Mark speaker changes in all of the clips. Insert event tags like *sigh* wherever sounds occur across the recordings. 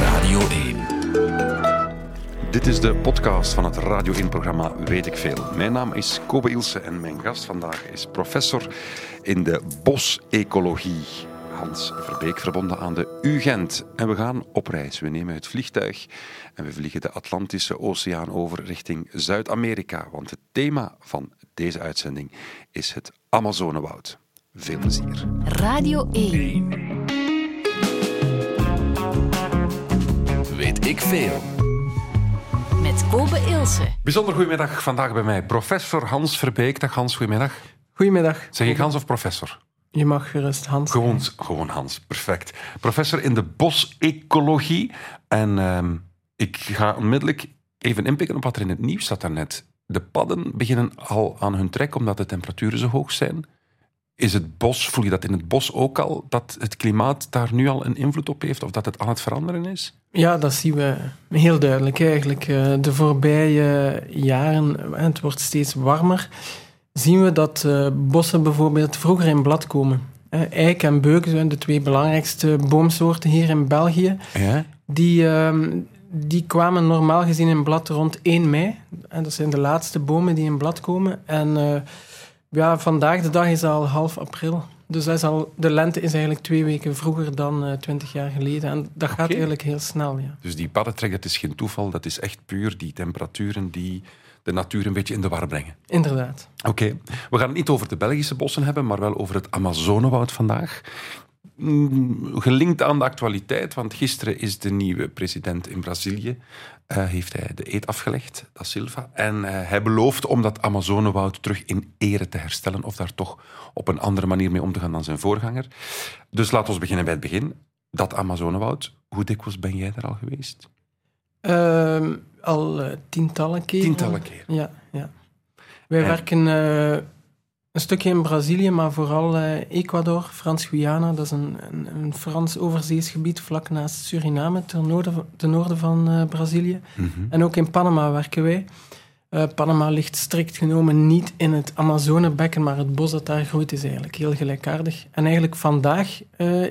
Speaker 1: Radio 1. Dit is de podcast van het Radio 1-programma Weet ik Veel. Mijn naam is Kobe Ilse en mijn gast vandaag is professor in de bosecologie. Hans Verbeek, verbonden aan de UGent. En we gaan op reis. We nemen het vliegtuig en we vliegen de Atlantische Oceaan over richting Zuid-Amerika. Want het thema van deze uitzending is het Amazonewoud. Veel plezier.
Speaker 2: Radio 1.
Speaker 1: Weet ik veel.
Speaker 2: Met Kobe Ilse.
Speaker 1: Bijzonder goedemiddag vandaag bij mij, professor Hans Verbeek. Dag Hans, goedemiddag.
Speaker 3: Goedemiddag.
Speaker 1: Zeg ik Hans of professor?
Speaker 3: Je mag gerust Hans.
Speaker 1: Gewoon, gewoon Hans, perfect. Professor in de bosecologie. En ehm, ik ga onmiddellijk even inpikken op wat er in het nieuws staat daarnet. De padden beginnen al aan hun trek omdat de temperaturen zo hoog zijn. Is het bos, voel je dat in het bos ook al, dat het klimaat daar nu al een invloed op heeft of dat het aan het veranderen is?
Speaker 3: Ja, dat zien we heel duidelijk eigenlijk. Eh, De voorbije jaren, en het wordt steeds warmer, zien we dat eh, bossen bijvoorbeeld vroeger in blad komen. Eh, Eik en beuk zijn de twee belangrijkste boomsoorten hier in België.
Speaker 1: Ja?
Speaker 3: Die, ehm, die kwamen normaal gezien in blad rond 1 mei. En dat zijn de laatste bomen die in blad komen. En ja, vandaag de dag is al half april. Dus dat is al, de lente is eigenlijk twee weken vroeger dan eh, twintig jaar geleden. En dat gaat eigenlijk heel snel, ja.
Speaker 1: Dus die paddentrek, dat is geen toeval, dat is echt puur die temperaturen die de natuur een beetje in de war brengen.
Speaker 3: Inderdaad.
Speaker 1: Oké, we gaan het niet over de Belgische bossen hebben, maar wel over het Amazonewoud vandaag. Mm, Gelinkt aan de actualiteit, want gisteren is de nieuwe president in Brazilië, eh, heeft hij de eed afgelegd, Da Silva. En eh, hij belooft om dat Amazonewoud terug in ere te herstellen, of daar toch op een andere manier mee om te gaan dan zijn voorganger. Dus laten we beginnen bij het begin. Dat Amazonewoud, hoe dikwijls ben jij daar al geweest?
Speaker 3: Ehm, al eh, tientallen keren.
Speaker 1: Tientallen keren.
Speaker 3: Ja, ja. Wij
Speaker 1: En-
Speaker 3: werken een stukje in Brazilië, maar vooral eh, Ecuador, Frans-Guyana. Dat is een, een, een Frans overzeesgebied vlak naast Suriname, ten noorden, ten noorden van eh, Brazilië.
Speaker 1: Mhm.
Speaker 3: En ook in Panama werken wij. Eh, Panama ligt strikt genomen niet in het Amazonebekken, maar het bos dat daar groeit is eigenlijk heel gelijkaardig. En eigenlijk vandaag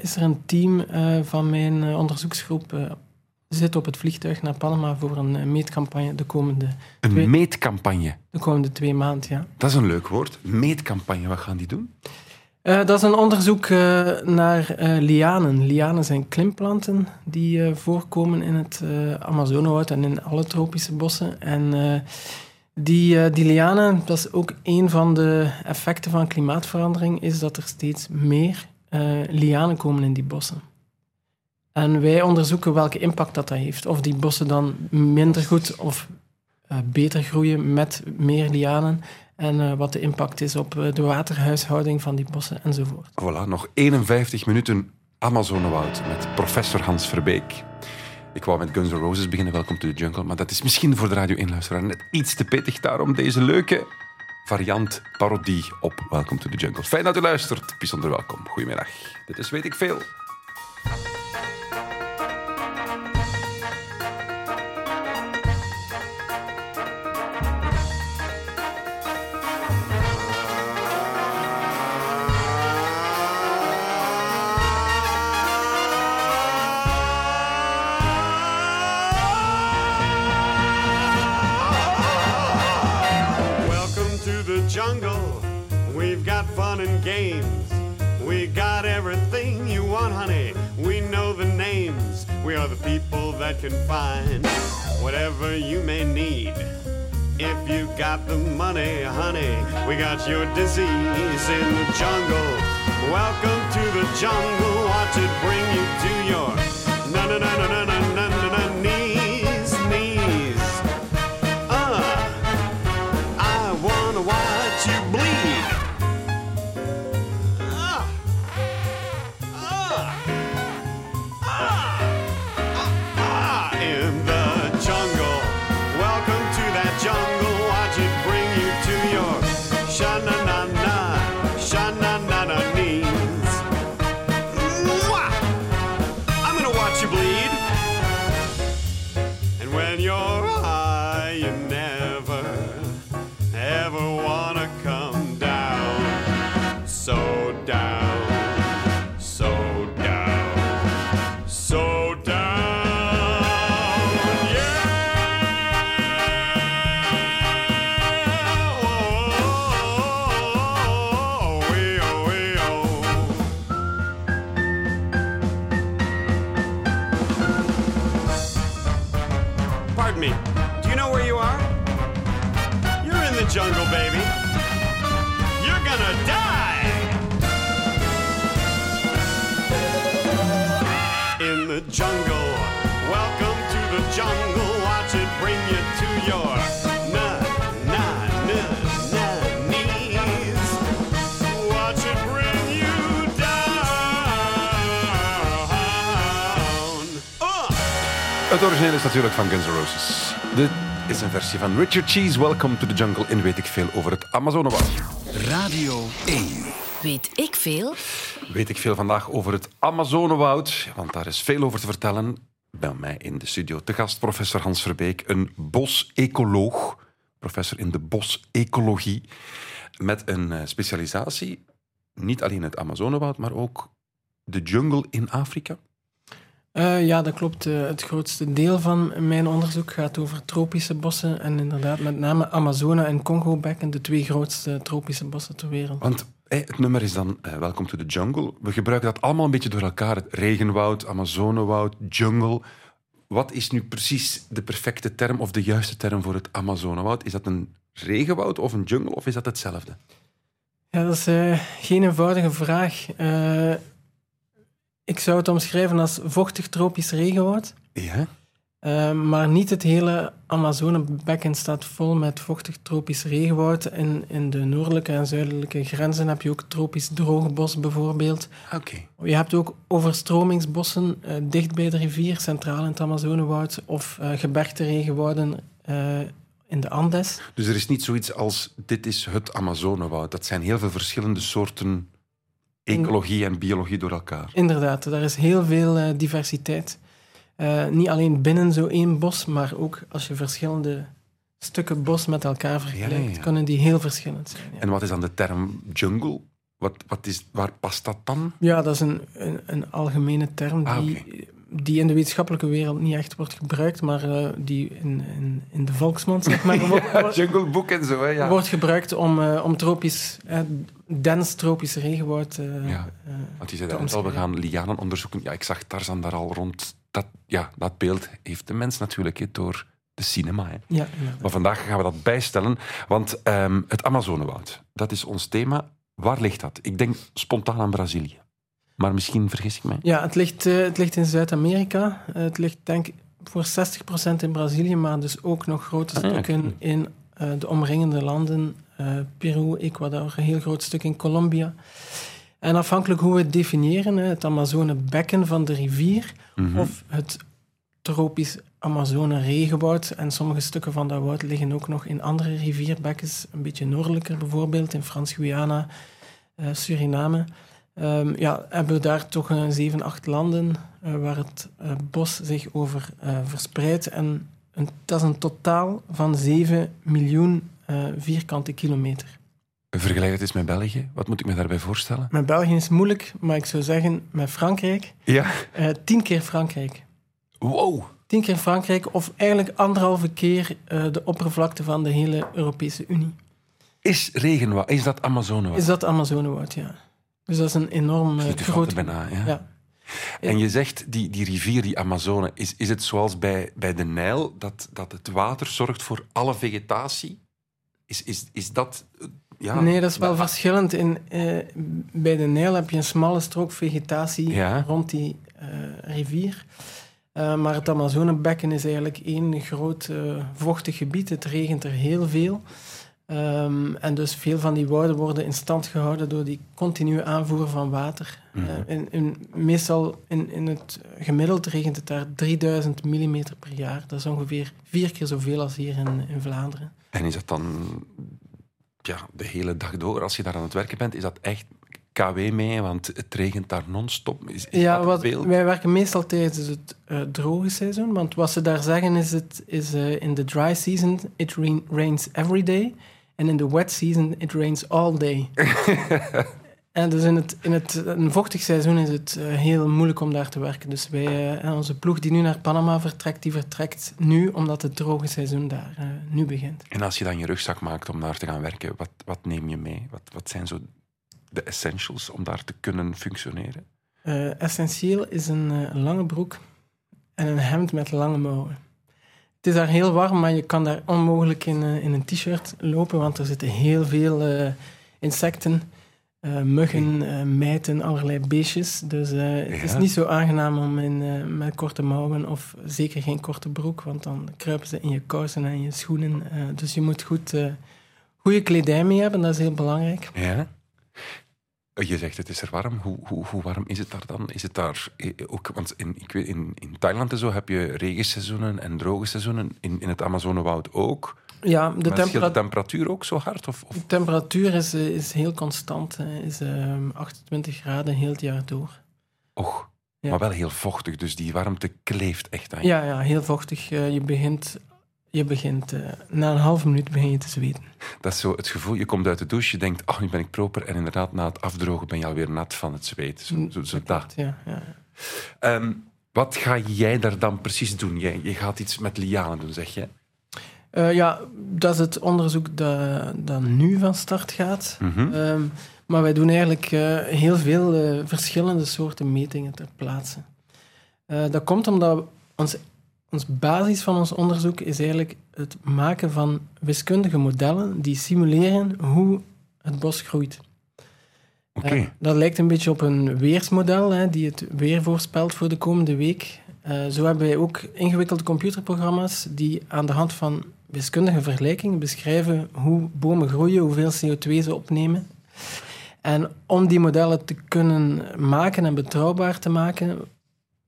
Speaker 3: is er een team van mijn onderzoeksgroep zit op het vliegtuig naar Panama voor een eh, meetcampagne de komende,
Speaker 1: Een
Speaker 3: Twee-
Speaker 1: meetcampagne.
Speaker 3: de komende twee maanden. Ja.
Speaker 1: Dat is een leuk woord. Meetcampagne, wat gaan die doen?
Speaker 3: Eh, dat is een onderzoek eh, naar lianen. Lianen zijn klimplanten die voorkomen in het Amazonewoud en in alle tropische bossen. En die, die lianen, dat is ook een van de effecten van klimaatverandering, is dat er steeds meer lianen komen in die bossen. En wij onderzoeken welke impact dat, dat heeft. Of die bossen dan minder goed of eh, beter groeien met meer lianen. En eh, wat de impact is op eh, de waterhuishouding van die bossen enzovoort.
Speaker 1: Voilà, nog 51 minuten Amazonewoud met professor Hans Verbeek. Ik wou met Guns N' Roses beginnen, Welcome to the Jungle, maar dat is misschien voor de Radio 1-luisteraar net iets te pittig. Daarom deze leuke variant, parodie op Welcome to the Jungle. Fijn dat u luistert, bijzonder welkom. Goedemiddag. Dit is Weet ik Veel.
Speaker 4: That can find whatever you may need. If you got the money, honey, we got your disease in the jungle. Welcome to the jungle. Watch it bring you to your
Speaker 1: origineel is natuurlijk van Guns N' Roses. Dit is een versie van Richard Cheese. Welcome to the jungle in weet ik veel over het Amazonewoud.
Speaker 5: Radio 1.
Speaker 2: Weet ik veel?
Speaker 1: Weet ik veel vandaag over het Amazonewoud, want daar is veel over te vertellen. Bij mij in de studio te gast professor Hans Verbeek, een bosecoloog, professor in de bosecologie, met een eh, specialisatie, niet alleen het Amazonewoud, maar ook de jungle in Afrika.
Speaker 3: Eh, ja, dat klopt. Eh, het grootste deel van mijn onderzoek gaat over tropische bossen. En inderdaad, met name Amazone en Congo-bekken, de twee grootste tropische bossen ter wereld.
Speaker 1: Want eh, het nummer is dan Welcome to the Jungle. We gebruiken dat allemaal een beetje door elkaar. Het regenwoud, Amazonewoud, jungle. Wat is nu precies de perfecte term of de juiste term voor het Amazonewoud? Is dat een regenwoud of een jungle of is dat hetzelfde?
Speaker 3: Ja, dat is geen eenvoudige vraag. Ik zou het omschrijven als vochtig tropisch regenwoud.
Speaker 1: Ja.
Speaker 3: Eh, maar niet het hele Amazonebekken staat vol met vochtig tropisch regenwoud. In, in de noordelijke en zuidelijke grenzen heb je ook tropisch droogbos bijvoorbeeld.
Speaker 1: Oké.
Speaker 3: Je hebt ook overstromingsbossen eh, dicht bij de rivier, centraal in het Amazonewoud, of uh, gebergteregenwouden uh, in de Andes.
Speaker 1: Dus er is niet zoiets als dit is het Amazonewoud. Dat zijn heel veel verschillende soorten ecologie en biologie door elkaar.
Speaker 3: Inderdaad, er is heel veel uh, diversiteit. Uh, niet alleen binnen zo één bos, maar ook als je verschillende stukken bos met elkaar vergelijkt, ja, ja. kunnen die heel verschillend zijn. Ja.
Speaker 1: En wat is dan de term jungle? Wat, wat is, waar past dat dan?
Speaker 3: Ja, dat is een, een, een algemene term die,
Speaker 1: Ah, oké.
Speaker 3: die in de wetenschappelijke wereld niet echt wordt gebruikt, maar uh, die in, in, in de volksmond zeg maar, *laughs* wordt,
Speaker 1: Jungle Book en zo, hè?
Speaker 3: Wordt gebruikt om, om tropisch, dens tropisch regenwoud uh,
Speaker 1: ja. Want je zei al, we gaan lianen onderzoeken. Ja, ik zag Tarzan daar al rond. Dat, ja, dat beeld heeft de mens natuurlijk he, door de cinema. Hè.
Speaker 3: Ja,
Speaker 1: maar vandaag gaan we dat bijstellen, want um, het Amazonewoud, dat is ons thema. Waar ligt dat? Ik denk spontaan aan Brazilië. Maar misschien vergis ik mij.
Speaker 3: Ja, het ligt, uh, het ligt in Zuid-Amerika. Het ligt denk ik voor 60% in Brazilië, maar dus ook nog grote
Speaker 1: Ah, ja,
Speaker 3: stukken in de omringende landen. eh, Peru, Ecuador, een heel groot stuk in Colombia. En afhankelijk hoe we het definiëren, het Amazonebekken van de rivier
Speaker 1: Mhm.
Speaker 3: of het tropisch Amazone regenwoud. En sommige stukken van dat woud liggen ook nog in andere rivierbekkens, een beetje noordelijker bijvoorbeeld, in Frans-Guyana, eh, Suriname. Um, ja, hebben we daar toch een zeven, acht landen uh, waar het uh, bos zich over uh, verspreidt. En een, dat is een totaal van 7 miljoen uh, vierkante kilometer.
Speaker 1: Vergelijk het eens met België. Wat moet ik me daarbij voorstellen?
Speaker 3: Met België is moeilijk, maar ik zou zeggen met Frankrijk.
Speaker 1: Ja.
Speaker 3: Uh, tien keer Frankrijk.
Speaker 1: Wow.
Speaker 3: Tien keer Frankrijk, of eigenlijk anderhalve keer uh, de oppervlakte van de hele Europese Unie.
Speaker 1: Is regenwoud, is dat Amazonewoud?
Speaker 3: Is dat Amazonewoud, ja. Dus dat is een enorm groot...
Speaker 1: Bijna, ja.
Speaker 3: ja.
Speaker 1: En je zegt, die, die rivier, die Amazone, is, is het zoals bij, bij de Nijl, dat, dat het water zorgt voor alle vegetatie? Is, is, is dat... Ja,
Speaker 3: nee, dat is wel dat... verschillend. In, uh, bij de Nijl heb je een smalle strook vegetatie
Speaker 1: ja.
Speaker 3: rond die uh, rivier. Uh, maar het Amazonebekken is eigenlijk één groot vochtig gebied. Het regent er heel veel. Um, en dus veel van die wouden worden in stand gehouden door die continue aanvoer van water.
Speaker 1: Mhm.
Speaker 3: Mm -hmm. uh, in, in, meestal in, in het gemiddeld regent het daar 3000 mm per jaar. Dat is ongeveer vier keer zoveel als hier in, in Vlaanderen.
Speaker 1: En is dat dan ja, de hele dag door, als je daar aan het werken bent, is dat echt KW mee? Want het regent daar non-stop. Is, is
Speaker 3: ja, wat, wij werken meestal tijdens het uh, droge seizoen. Want wat ze daar zeggen is, het, is uh, in the dry season it rain, rains every day. En in de wet season, it rains all day. *laughs* en dus in het, in het een vochtig seizoen is het uh, heel moeilijk om daar te werken. Dus wij, uh, onze ploeg die nu naar Panama vertrekt, die vertrekt nu omdat het droge seizoen daar uh, nu begint.
Speaker 1: En als je dan je rugzak maakt om daar te gaan werken, wat, wat neem je mee? Wat, wat zijn zo de essentials om daar te kunnen functioneren?
Speaker 3: essentieel is een, lange broek en een hemd met lange mouwen. Het is daar heel warm, maar je kan daar onmogelijk in, eh, in een t-shirt lopen, want er zitten heel veel eh, insecten, eh, muggen, eh, mijten, allerlei beestjes. Dus eh, het is niet zo aangenaam om in, met korte mouwen of zeker geen korte broek, want dan kruipen ze in je kousen en in je schoenen. Dus je moet goed, goede kledij mee hebben, dat is heel belangrijk.
Speaker 1: Ja. Eh, Je zegt het is er warm. Hoe, hoe, hoe warm is het daar dan? Is het daar ook, want in, ik weet, in, in Thailand en zo heb je regenseizoenen en droge seizoenen. In, in het Amazonewoud ook.
Speaker 3: Ja, de
Speaker 1: temperatuur ook zo hard? Of, of?
Speaker 3: de temperatuur is, eh, is heel constant, is eh, 28 graden heel het jaar door.
Speaker 1: Och,
Speaker 3: Ja.
Speaker 1: maar wel heel vochtig. Dus die warmte kleeft echt aan je.
Speaker 3: Ja, ja heel vochtig. Eh, je begint, je begint eh, na een half minuut begin je te zweten. *laughs*
Speaker 1: Dat is zo het gevoel. Je komt uit de douche, je denkt, oh, nu ben ik proper. En inderdaad, na het afdrogen ben je alweer nat van het zweet. Zo, zo, zo dat.
Speaker 3: Ja, ja.
Speaker 1: Ehm, wat ga jij daar dan precies doen? Jij, je gaat iets met lianen doen, zeg je?
Speaker 3: Eh, ja, dat is het onderzoek dat, dat nu van start gaat.
Speaker 1: Mhm.
Speaker 3: Ehm, maar wij doen eigenlijk eh, heel veel eh, verschillende soorten metingen ter plaatse. Dat komt omdat ons, ons basis van ons onderzoek is eigenlijk het maken van wiskundige modellen die simuleren hoe het bos groeit.
Speaker 1: Oké.
Speaker 3: Eh, dat lijkt een beetje op een weersmodel, hè, die het weer voorspelt voor de komende week. Zo hebben wij ook ingewikkelde computerprogramma's die aan de hand van wiskundige vergelijkingen beschrijven hoe bomen groeien, hoeveel CO2 ze opnemen. En om die modellen te kunnen maken en betrouwbaar te maken,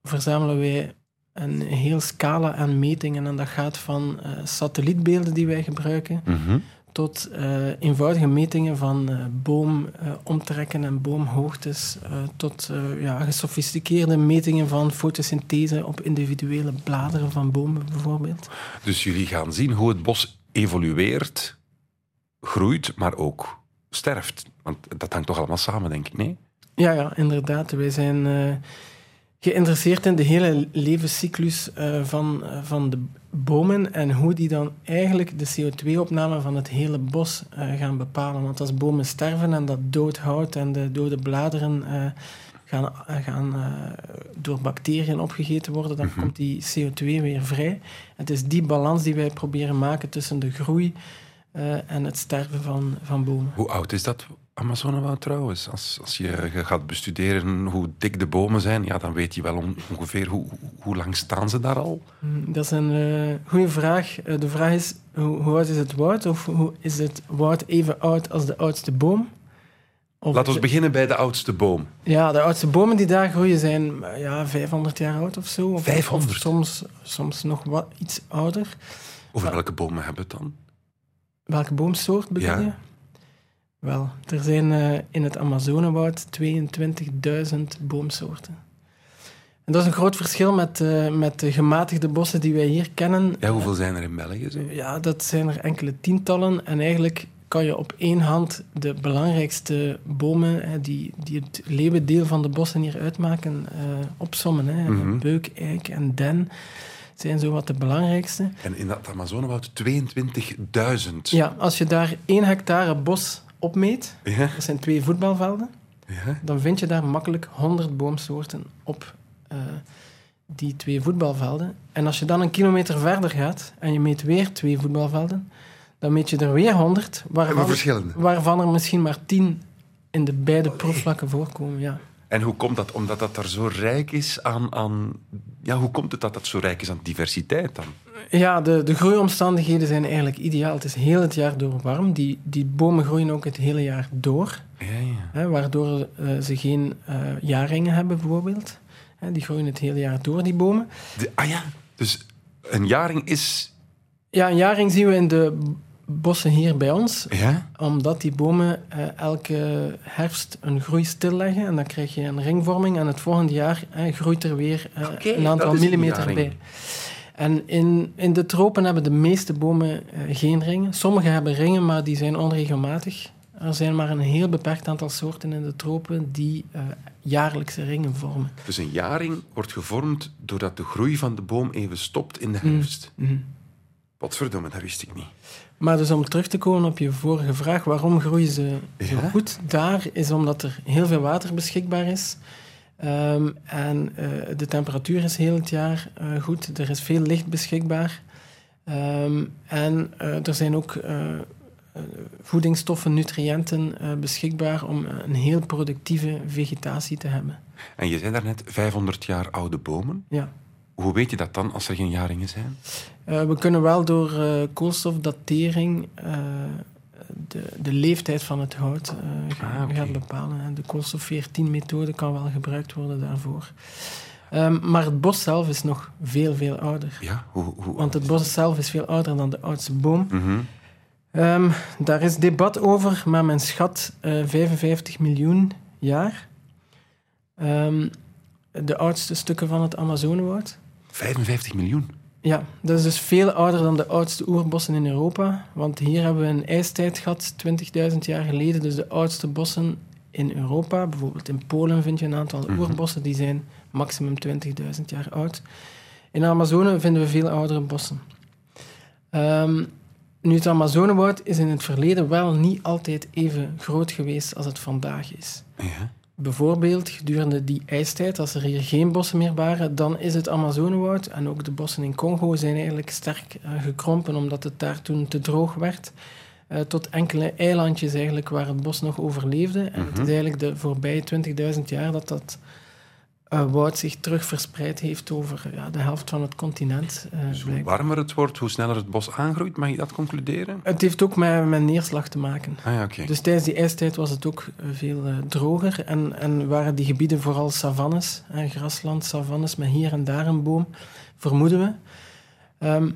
Speaker 3: verzamelen wij een heel scala aan metingen. En dat gaat van eh, satellietbeelden die wij gebruiken,
Speaker 1: Mhm.
Speaker 3: Tot eh, eenvoudige metingen van eh, boomomtrekken en boomhoogtes, eh, tot eh, ja, gesofisticeerde metingen van fotosynthese op individuele bladeren van bomen bijvoorbeeld.
Speaker 1: Dus jullie gaan zien hoe het bos evolueert, groeit, maar ook sterft. Want dat hangt toch allemaal samen, denk ik, nee?
Speaker 3: Ja, ja, inderdaad. Wij zijn eh, geïnteresseerd in de hele levenscyclus eh, van, eh, van de bomen en hoe die dan eigenlijk de CO2-opname van het hele bos eh, gaan bepalen. Want als bomen sterven en dat dood hout en de dode bladeren eh, gaan, eh, gaan door bacteriën opgegeten worden, dan komt die CO2 weer vrij. Het is die balans die wij proberen maken tussen de groei en het sterven van, van bomen.
Speaker 1: Hoe oud is dat Amazonewoud trouwens? Als, als je gaat bestuderen hoe dik de bomen zijn, ja, dan weet je wel on- ongeveer hoe, hoe, lang staan ze daar al.
Speaker 3: Hmm, Dat is een eh goede vraag. Eh, de vraag is, hoe, hoe oud is het woud? Of hoe, is het woud even oud als de oudste boom? Of
Speaker 1: Laten we beginnen bij de oudste boom.
Speaker 3: Ja, de oudste bomen die daar groeien zijn ja, 500 jaar oud of zo. Of,
Speaker 1: 500?
Speaker 3: Of soms, soms nog wat iets ouder.
Speaker 1: Over welke bomen hebben we het dan?
Speaker 3: Welke boomsoort bedoel
Speaker 1: Ja.
Speaker 3: Wel, er zijn eh, in het Amazonewoud 22.000 boomsoorten. En dat is een groot verschil met, eh, met de gematigde bossen die wij hier kennen.
Speaker 1: Ja, hoeveel zijn er in België? Zo?
Speaker 3: Ja, dat zijn er enkele tientallen. En eigenlijk kan je op één hand de belangrijkste bomen, hè, die, die het leeuwendeel van de bossen hier uitmaken, eh opsommen. Hè.
Speaker 1: Mhm.
Speaker 3: Beuk, eik en den zijn zo wat de belangrijkste.
Speaker 1: En in dat Amazonewoud 22.000.
Speaker 3: Ja, als je daar één hectare bos opmeet,
Speaker 1: Ja?
Speaker 3: dat zijn twee voetbalvelden,
Speaker 1: ja.
Speaker 3: dan vind je daar makkelijk 100 boomsoorten op eh, die twee voetbalvelden. En als je dan een kilometer verder gaat en je meet weer twee voetbalvelden, dan meet je er weer 100,
Speaker 1: Maar
Speaker 3: waarvan,
Speaker 1: verschillende.
Speaker 3: waarvan er misschien maar 10 in de beide proefvlakken voorkomen. Ja.
Speaker 1: En hoe komt dat? Omdat dat daar zo rijk is aan, aan... Ja, hoe komt het dat dat zo rijk is aan diversiteit dan?
Speaker 3: Ja, de, de groeiomstandigheden zijn eigenlijk ideaal. Het is heel het jaar door warm. Die, die bomen groeien ook het hele jaar door.
Speaker 1: Ja, ja.
Speaker 3: Hè, waardoor eh, ze geen jaarringen hebben, bijvoorbeeld. Hè, die groeien het hele jaar door, die bomen.
Speaker 1: De- ah ja, dus een jaring is...
Speaker 3: Ja, een jaring zien we in de bossen hier bij ons.
Speaker 1: Ja?
Speaker 3: Omdat die bomen eh, elke herfst een groei stilleggen. En dan krijg je een ringvorming. En het volgende jaar eh, groeit er weer eh, een aantal
Speaker 1: een
Speaker 3: millimeter bij. En in, in de tropen hebben de meeste bomen geen ringen. Sommige hebben ringen, maar die zijn onregelmatig. Er zijn maar een heel beperkt aantal soorten in de tropen die eh, jaarlijkse ringen vormen.
Speaker 1: Dus een jaring wordt gevormd doordat de groei van de boom even stopt in de herfst.
Speaker 3: Mhm.
Speaker 1: Wat verdomme, dat wist ik niet.
Speaker 3: Maar dus om terug te komen op je vorige vraag, waarom groeien ze zo
Speaker 1: Ja?
Speaker 3: goed? Daar is omdat er heel veel water beschikbaar is. Ehm, en eh, de temperatuur is heel het jaar eh, goed. Er is veel licht beschikbaar. Ehm, en eh, er zijn ook voedingsstoffen, nutriënten beschikbaar om een heel productieve vegetatie te hebben.
Speaker 1: En je zei daarnet 500 jaar oude bomen.
Speaker 3: Ja.
Speaker 1: Hoe weet je dat dan als er geen jaringen zijn?
Speaker 3: Eh, we kunnen wel door eh, koolstofdatering eh, de, de leeftijd van het hout
Speaker 1: Ah,
Speaker 3: gaan bepalen. En De koolstof 14-methode kan wel gebruikt worden daarvoor. Ehm, maar het bos zelf is nog veel, veel ouder.
Speaker 1: Ja, hoe... hoe
Speaker 3: Want het bos zelf is veel ouder dan de oudste boom.
Speaker 1: Mhm.
Speaker 3: Ehm, daar is debat over, maar men schat eh, 55 miljoen jaar. Ehm, de oudste stukken van het Amazonewoud.
Speaker 1: 55 miljoen.
Speaker 3: Ja, dat is dus veel ouder dan de oudste oerbossen in Europa. Want hier hebben we een ijstijd gehad, 20.000 jaar geleden. Dus de oudste bossen in Europa, bijvoorbeeld in Polen vind je een aantal
Speaker 1: Mhm.
Speaker 3: oerbossen, die zijn maximum 20.000 jaar oud. In de Amazone vinden we veel oudere bossen. Ehm, nu, het Amazonewoud is in het verleden wel niet altijd even groot geweest als het vandaag is.
Speaker 1: Ja.
Speaker 3: Bijvoorbeeld gedurende die ijstijd, als er hier geen bossen meer waren, dan is het Amazonewoud en ook de bossen in Congo zijn eigenlijk sterk eh, gekrompen omdat het daar toen te droog werd. eh, tot enkele eilandjes eigenlijk waar het bos nog overleefde. En het is eigenlijk de voorbije 20.000 jaar dat dat eh, woud zich terug verspreid heeft over ja, de helft van het continent. eh,
Speaker 1: Dus hoe
Speaker 3: blijkbaar.
Speaker 1: warmer het wordt, hoe sneller het bos aangroeit. Mag je dat concluderen?
Speaker 3: Het heeft ook met, met neerslag te maken.
Speaker 1: Ah ja.
Speaker 3: Dus tijdens die ijstijd was het ook eh, veel droger en, en waren die gebieden vooral savannes, hè, grasland, savannes met hier en daar een boom, vermoeden we. Ehm,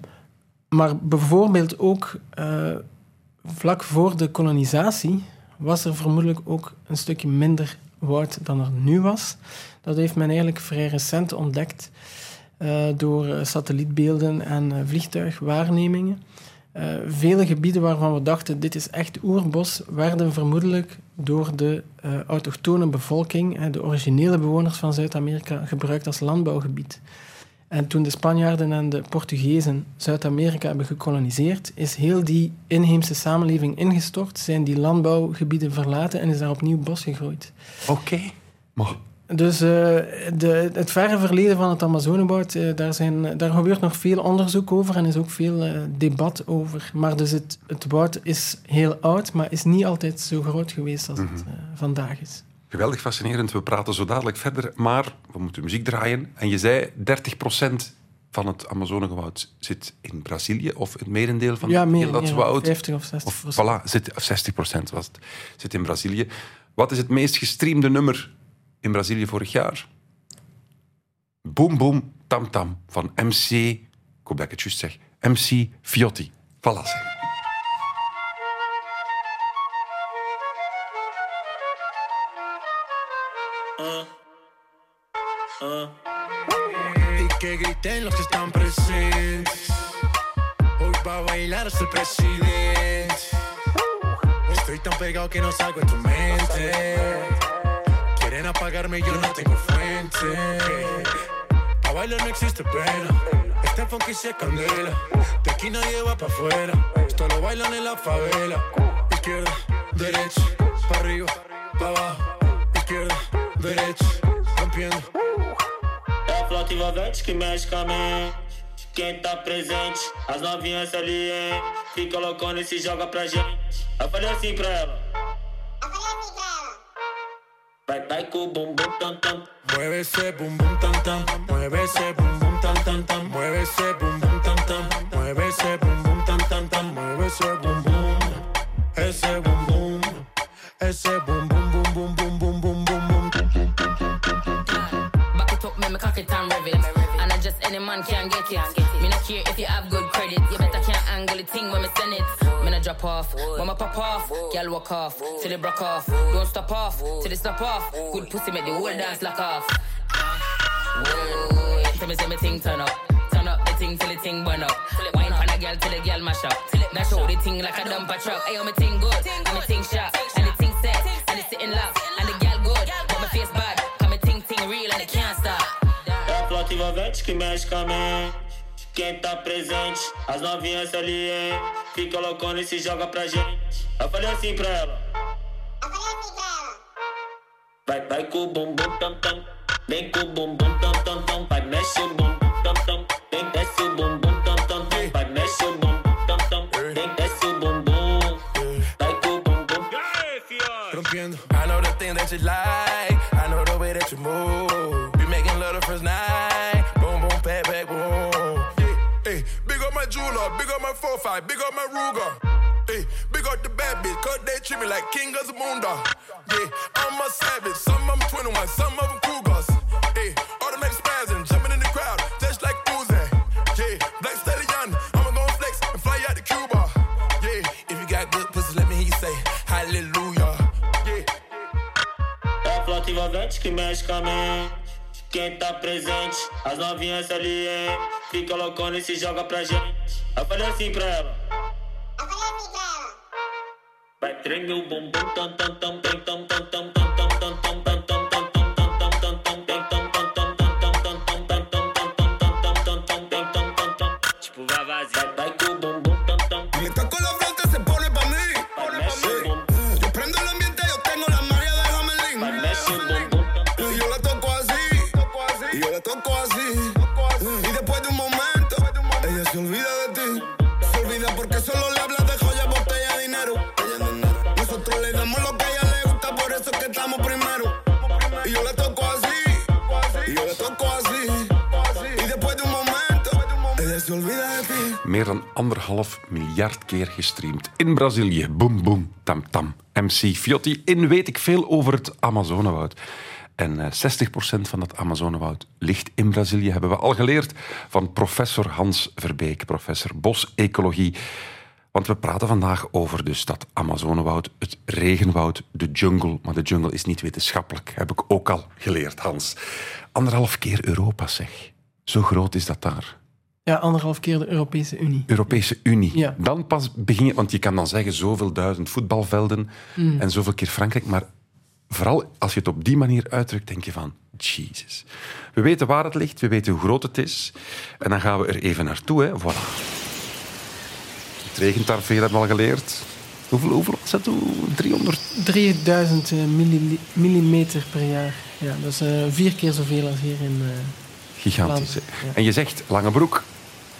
Speaker 3: maar bijvoorbeeld ook vlak voor de kolonisatie was er vermoedelijk ook een stukje minder woud dan er nu was. Dat heeft men eigenlijk vrij recent ontdekt eh, door eh, satellietbeelden en eh, vliegtuigwaarnemingen. Eh, vele gebieden waarvan we dachten dit is echt oerbos, werden vermoedelijk door de eh, autochtone bevolking, de originele bewoners van Zuid-Amerika, gebruikt als landbouwgebied. En toen de Spanjaarden en de Portugezen Zuid-Amerika hebben gekoloniseerd, is heel die inheemse samenleving ingestort, zijn die landbouwgebieden verlaten en is daar opnieuw bos gegroeid.
Speaker 1: Oké. Maar
Speaker 3: Dus eh, de, het verre verleden van het Amazonewoud, eh, daar, zijn, daar gebeurt nog veel onderzoek over en is ook veel eh, debat over. Maar dus het, het woud is heel oud, maar is niet altijd zo groot geweest als het eh, vandaag is.
Speaker 1: Geweldig fascinerend. We praten zo dadelijk verder, maar we moeten muziek draaien. En je zei 30% van het Amazonewoud zit in Brazilië, of het merendeel van
Speaker 3: ja, meer,
Speaker 1: dat woud.
Speaker 3: 50 of 60
Speaker 1: Of, voilà, zit, of 60 was het, zit in Brazilië. Wat is het meest gestreamde nummer in Brazilië vorig jaar? Boom Boom Tam Tam van MC, ik hoop dat ik het juist zeg, MC Fiotti. Voilà, zeg.
Speaker 6: Y que griten los que están presentes. Hoy va a bailar hasta el presidente. Estoy tan pegado que no salgo de tu mente. Quieren apagarme, yo no tengo fuente. Pa' bailar no existe pena. Este funky se candela. De aquí nadie va pa' afuera. Esto lo bailan en la favela. Izquierda, derecha, pa' arriba, pa' abajo. Beretes.
Speaker 7: É a flota envolvente que mexe com a mente. Quem tá presente, as novinhas ali, hein? Fica loucona e se joga pra gente. Eu falei assim pra ela. Eu falei assim pra ela. Vai, vai com o bumbum tam tam.
Speaker 6: Mueve esse bumbum tam tam. Mueve esse bumbum tam tam tam. Mueve esse bumbum tam tam. Mueve esse bumbum tam tam tam. Mueve
Speaker 8: esse bumbum. Esse bumbum. Esse bumbum. Man can get it. Me not care if you have good credit. You better can't angle the thing when me send it. Me not drop off, when me pop off. Girl walk off, till they broke off. Don't stop off, till they stop off. Good pussy make the whole dance lock off. Whoa, tell me say me thing turn up. Turn up the thing till the thing burn up. Wine on a girl till the girl mash up. Now show the thing like a dumper truck. Ayo, me thing good, and me thing sharp, and the thing set, and it's sitting locked.
Speaker 7: Que mágicamente quem tá presente, as novinhas ali, hein? Fica loucona e se joga pra gente. Eu falei assim pra ela. Eu falei assim pra ela. Vai, vai com o bumbum tam tam. Vem com o bumbum tam tam tam. Vai, mexe o bumbum tam tam. Vem, desce o bumbum tam tam tam. Vai, mexe o bumbum tam tam. Vem, desce o bumbum. Vai com o bumbum.
Speaker 9: Rompiendo. I know the thing that.
Speaker 6: 745, big up my Ruger. Hey, big up the bad bitch, cause they treat me like king of the moondog. Yeah, I'm a savage, some of them 21, some of them Cougars. Hey, automatic spazzing, jumping in the crowd, just like Uzi. Yeah, Black Stallion, I'ma go flex and fly out to Cuba. Yeah, if you got good pussy, let me hear you say hallelujah. Yeah.
Speaker 7: É a que mexe com a. Quem tá presente, as novinhas LM, fica loucona e se joga pra gente. Eu falei assim pra ela. Eu falei assim pra ela. Vai tremer o bumbum, tam tam tam tam
Speaker 6: tam tam tam.
Speaker 1: Meer dan anderhalf miljard keer gestreamd. In Brazilië, boom boom, tam tam. MC Fiotti in weet ik veel over het Amazonewoud. En eh, 60% van dat Amazonewoud ligt in Brazilië, hebben we al geleerd van professor Hans Verbeek, professor bosecologie. Want we praten vandaag over dus dat Amazonewoud, het regenwoud, de jungle. Maar de jungle is niet wetenschappelijk, heb ik ook al geleerd, Hans. Anderhalf keer Europa, zeg. Zo groot is dat daar.
Speaker 3: Ja, anderhalf keer de Europese Unie.
Speaker 1: Europese Unie.
Speaker 3: Ja.
Speaker 1: Dan pas begin je, want je kan dan zeggen zoveel duizend voetbalvelden
Speaker 3: Mm.
Speaker 1: en zoveel keer Frankrijk, maar vooral als je het op die manier uitdrukt, denk je van, Jesus. We weten waar het ligt, we weten hoe groot het is en dan gaan we er even naartoe. Hè. Voilà. Het regent daar veel, hebben we al geleerd. Hoeveel, hoeveel was dat toen? 300?
Speaker 3: 3000 eh, milli- millimeter per jaar. Ja, dat is eh, vier keer zoveel als hier in... eh,
Speaker 1: Gigantisch.
Speaker 3: ja.
Speaker 1: En je zegt lange broek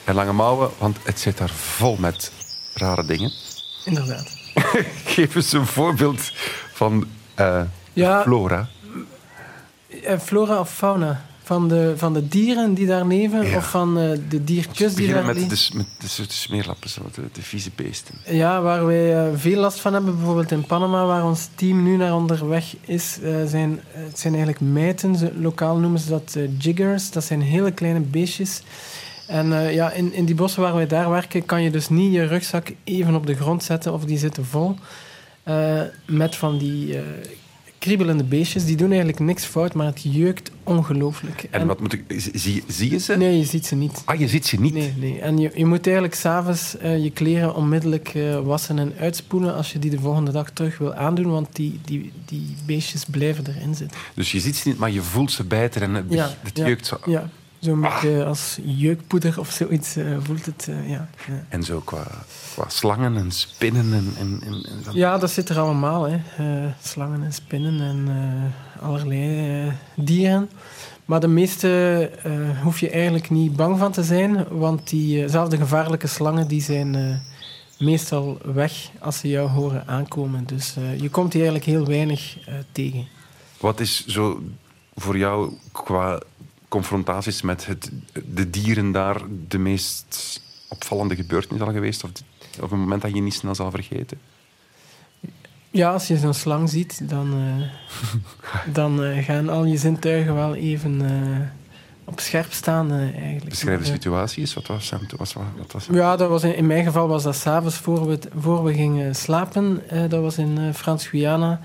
Speaker 1: en lange mouwen, want het zit daar vol met rare dingen.
Speaker 3: inderdaad. *laughs*
Speaker 1: Geef eens een voorbeeld van eh,
Speaker 3: Ja,
Speaker 1: flora.
Speaker 3: eh, flora of fauna? Van de, van de dieren die daar leven?
Speaker 1: Ja.
Speaker 3: Of van eh, de diertjes die daar
Speaker 1: met
Speaker 3: leven?
Speaker 1: de, met de soort smeerlappen, zo, de, de vieze beesten.
Speaker 3: Ja, waar wij veel last van hebben, bijvoorbeeld in Panama, waar ons team nu naar onderweg is, zijn, het zijn eigenlijk mijten. Ze- lokaal noemen ze dat jiggers. Dat zijn hele kleine beestjes. En eh, ja, in, in die bossen waar wij daar werken, kan je dus niet je rugzak even op de grond zetten of die zitten vol. eh, met van die eh, kriebelende beestjes. Die doen eigenlijk niks fout, maar het jeukt ongelooflijk.
Speaker 1: En, wat moet ik... Zie, zie je ze?
Speaker 3: Nee, je ziet ze niet.
Speaker 1: Ah, je ziet ze niet.
Speaker 3: Nee, nee. En je, je moet eigenlijk s'avonds eh je kleren onmiddellijk wassen en uitspoelen als je die de volgende dag terug wil aandoen, want die, die, die beestjes blijven erin zitten.
Speaker 1: Dus je ziet ze niet, maar je voelt ze bijten en het,
Speaker 3: Ja,
Speaker 1: het
Speaker 3: ja,
Speaker 1: jeukt zo.
Speaker 3: Ja, zo'n beetje als jeukpoeder of zoiets eh, voelt het. eh, ja. Ja.
Speaker 1: En zo qua, qua slangen en spinnen en... en, en,
Speaker 3: ja, dat zit er allemaal. Hè. Eh, slangen en spinnen en allerlei dieren. Maar de meeste hoef je eigenlijk niet bang van te zijn, want die, eh, zelfs de gevaarlijke slangen die zijn meestal weg als ze jou horen aankomen. Dus je komt die eigenlijk heel weinig tegen.
Speaker 1: Wat is zo voor jou qua confrontaties met het, de dieren daar de meest opvallende gebeurtenis al geweest? Of, of een moment dat je niet snel zal vergeten?
Speaker 3: Ja, als je zo'n slang ziet, dan, eh, *laughs* dan eh, gaan al je zintuigen wel even eh, op scherp staan eigenlijk.
Speaker 1: Beschrijf de situatie eens. Wat was, hem- was, wat wat was
Speaker 3: Ja, dat was in, in mijn geval was dat s'avonds voor we, voor we gingen slapen. Dat was in Frans-Guyana.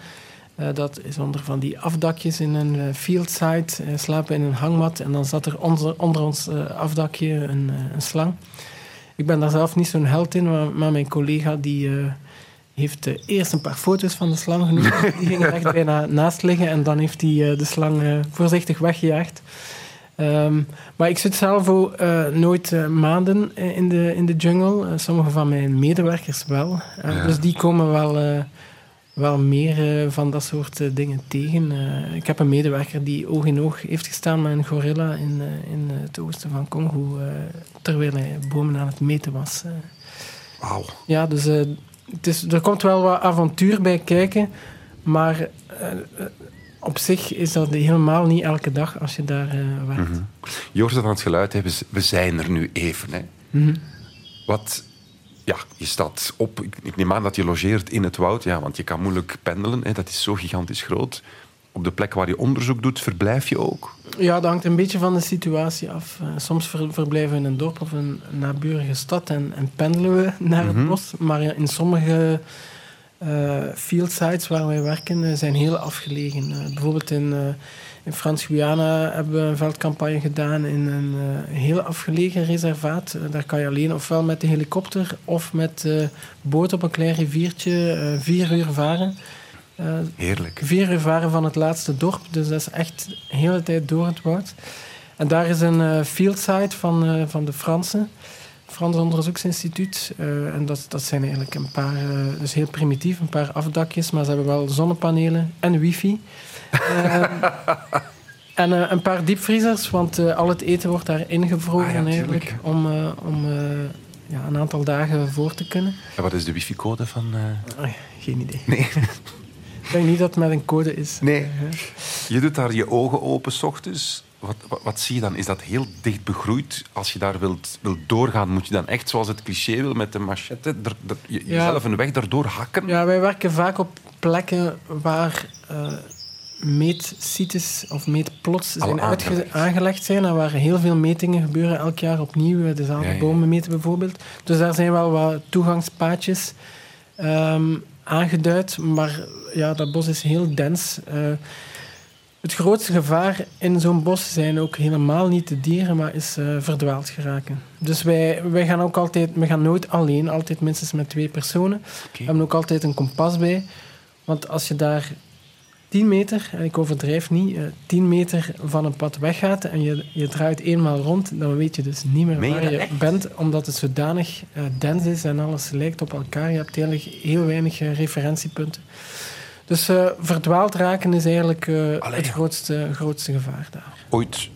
Speaker 3: Eh, dat is onder van die afdakjes in een eh, fieldside. eh, slapen in een hangmat. En dan zat er onder, onder ons afdakje een, een slang. Ik ben daar zelf niet zo'n held in, maar, maar mijn collega die, heeft eerst een paar foto's van de slang genomen. *laughs* Die ging er echt bijna naast liggen. En dan heeft hij de slang voorzichtig weggejaagd. Ehm, maar ik zit zelf ook nooit maanden in de, in de jungle. Sommige van mijn medewerkers wel.
Speaker 1: Ja.
Speaker 3: Dus die komen wel, wel meer eh, van dat soort eh, dingen tegen. Eh, ik heb een medewerker die oog in oog heeft gestaan met een gorilla in, in het oosten van Congo. terwijl hij bomen aan het meten was.
Speaker 1: Wauw.
Speaker 3: Ja, dus het is, er komt wel wat avontuur bij kijken. Maar op zich is dat helemaal niet elke dag als je daar werkt.
Speaker 1: Hoort het aan het geluid. We, z- we zijn er nu even. Hè.
Speaker 3: Mhm.
Speaker 1: Wat ja, je staat op. Ik, ik neem aan dat je logeert in het woud, ja, want je kan moeilijk pendelen. Hè, dat is zo gigantisch groot. Op de plek waar je onderzoek doet, verblijf je ook.
Speaker 3: Ja, dat hangt een beetje van de situatie af. Eh, soms ver- verblijven we in een dorp of een naburige stad en, en pendelen we *laughs* naar
Speaker 1: Mhm.
Speaker 3: het bos. Maar in sommige eh field sites waar wij werken eh, zijn heel afgelegen. Bijvoorbeeld in, in Frans-Guyana hebben we een veldcampagne gedaan in een eh, heel afgelegen reservaat. Eh, daar kan je alleen ofwel met de helikopter of met de boot op een klein riviertje eh, vier uur varen.
Speaker 1: Heerlijk.
Speaker 3: vier uur varen van het laatste dorp. Dus dat is echt de hele tijd door het woud. En daar is een field site van, van de Fransen. Frans Onderzoeksinstituut. En dat, dat zijn eigenlijk een paar, dus heel primitief, een paar afdakjes, maar ze hebben wel zonnepanelen en wifi. Ehm, *laughs* en eh, een paar diepvriezers, want eh, al het eten wordt daar ingevroren
Speaker 1: Ah ja,
Speaker 3: eigenlijk, om, eh, om eh, ja, een aantal dagen voor te kunnen.
Speaker 1: En wat is de wifi-code van... eh,
Speaker 3: Ai, geen idee.
Speaker 1: Nee. *laughs*
Speaker 3: Ik denk niet dat het met een code is.
Speaker 1: Nee. Je doet daar je ogen open s ochtends. Wat, wat, wat zie je dan? Is dat heel dicht begroeid? Als je daar wilt, wilt doorgaan, moet je dan echt, zoals het cliché wil, met de machette, er, er- je-
Speaker 3: Ja.
Speaker 1: jezelf een weg daardoor hakken?
Speaker 3: Ja, wij werken vaak op plekken waar eh meetsites of meetplots zijn
Speaker 1: aangelegd.
Speaker 3: aangelegd zijn en waar heel veel metingen gebeuren elk jaar opnieuw. eh,
Speaker 1: Ja, ja.
Speaker 3: bomen meten bijvoorbeeld. Dus daar zijn wel wat toegangspaadjes ehm, aangeduid, maar ja, dat bos is heel dens. Eh, het grootste gevaar in zo'n bos zijn ook helemaal niet de dieren, maar is eh, verdwaald geraken. Dus wij, wij gaan ook altijd, we gaan nooit alleen, altijd minstens met twee personen. We hebben ook altijd een kompas bij. Want als je daar 10 meter, en ik overdrijf niet, eh 10 meter van een pad weggaat en je, je draait eenmaal rond, dan weet je dus niet meer
Speaker 1: Meen
Speaker 3: waar je bent, omdat het zodanig eh, dens is en alles lijkt op elkaar. Je hebt eigenlijk heel weinig eh, referentiepunten. Dus eh, verdwaald raken is eigenlijk eh, het grootste, grootste gevaar daar.
Speaker 1: Ooit,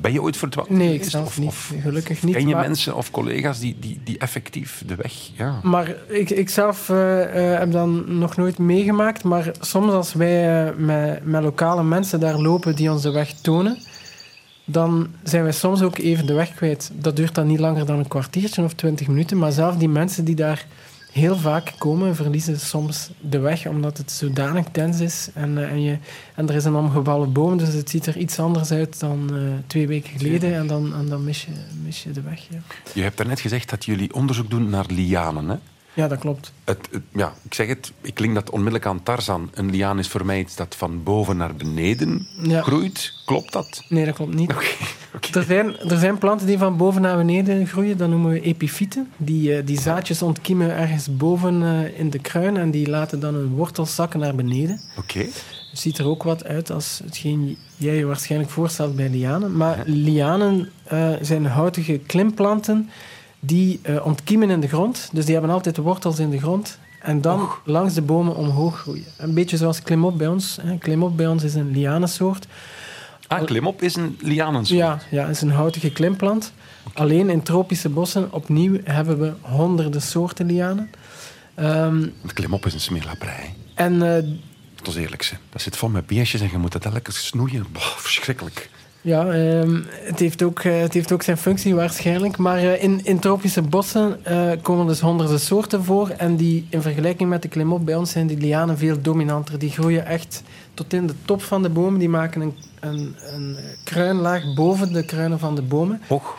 Speaker 1: ben je ooit verdwaald
Speaker 3: Nee, ik zelf
Speaker 1: Of-
Speaker 3: niet.
Speaker 1: of
Speaker 3: Gelukkig niet.
Speaker 1: Ken je
Speaker 3: maar-
Speaker 1: mensen of collega's die, die, die effectief de weg... Ja.
Speaker 3: Maar ik, ik zelf eh, eh, heb dat nog nooit meegemaakt. Maar soms als wij eh, met, met lokale mensen daar lopen die ons de weg tonen, dan zijn wij soms ook even de weg kwijt. Dat duurt dan niet langer dan een kwartiertje of twintig minuten. Maar zelf die mensen die daar heel vaak komen, verliezen soms de weg omdat het zodanig dens is. En, eh, en, je, en er is een omgevallen boom, dus het ziet er iets anders uit dan eh, twee weken geleden. En dan, en dan mis, je, mis je de weg. Ja,
Speaker 1: Je hebt daarnet gezegd dat jullie onderzoek doen naar lianen. Hè?
Speaker 3: Ja dat klopt.
Speaker 1: Het, het- ja, ik zeg het, ik klink dat onmiddellijk aan Tarzan. Een liaan is voor mij iets dat van boven naar beneden
Speaker 3: Ja.
Speaker 1: groeit. Klopt dat?
Speaker 3: Nee, dat klopt niet.
Speaker 1: Oké. *laughs* oké.
Speaker 3: Er zijn, er zijn planten die van boven naar beneden groeien. Dat noemen we epifieten. Die, eh, die zaadjes ontkiemen ergens boven eh, in de kruin en die laten dan hun wortels zakken naar beneden.
Speaker 1: Oké.
Speaker 3: Het ziet er ook wat uit als hetgeen jij je waarschijnlijk voorstelt bij lianen. Maar lianen eh, zijn houtige klimplanten die eh, ontkiemen in de grond. Dus die hebben altijd de wortels in de grond. En dan langs de bomen omhoog groeien. Een beetje zoals klimop bij ons. Hè. Klimop bij ons is een lianensoort.
Speaker 1: Ah, klimop is een lianensoort.
Speaker 3: Ja, ja, het is een houtige klimplant. Alleen in tropische bossen, opnieuw, hebben we honderden soorten lianen.
Speaker 1: Want Klimop is een smeerlapperij.
Speaker 3: en eh,
Speaker 1: Dat is eerlijk. Dat zit vol met beestjes en je moet dat elke keer snoeien. Boah, verschrikkelijk.
Speaker 3: Ja, ehm, het, heeft ook, eh, het heeft ook zijn functie waarschijnlijk. Maar eh, in, in tropische bossen eh, komen dus honderden soorten voor. En die, in vergelijking met de klimop bij ons zijn die lianen veel dominanter. Die groeien echt tot in de top van de bomen. Die maken een, een, een kruinlaag boven de kruinen van de bomen.
Speaker 1: Och,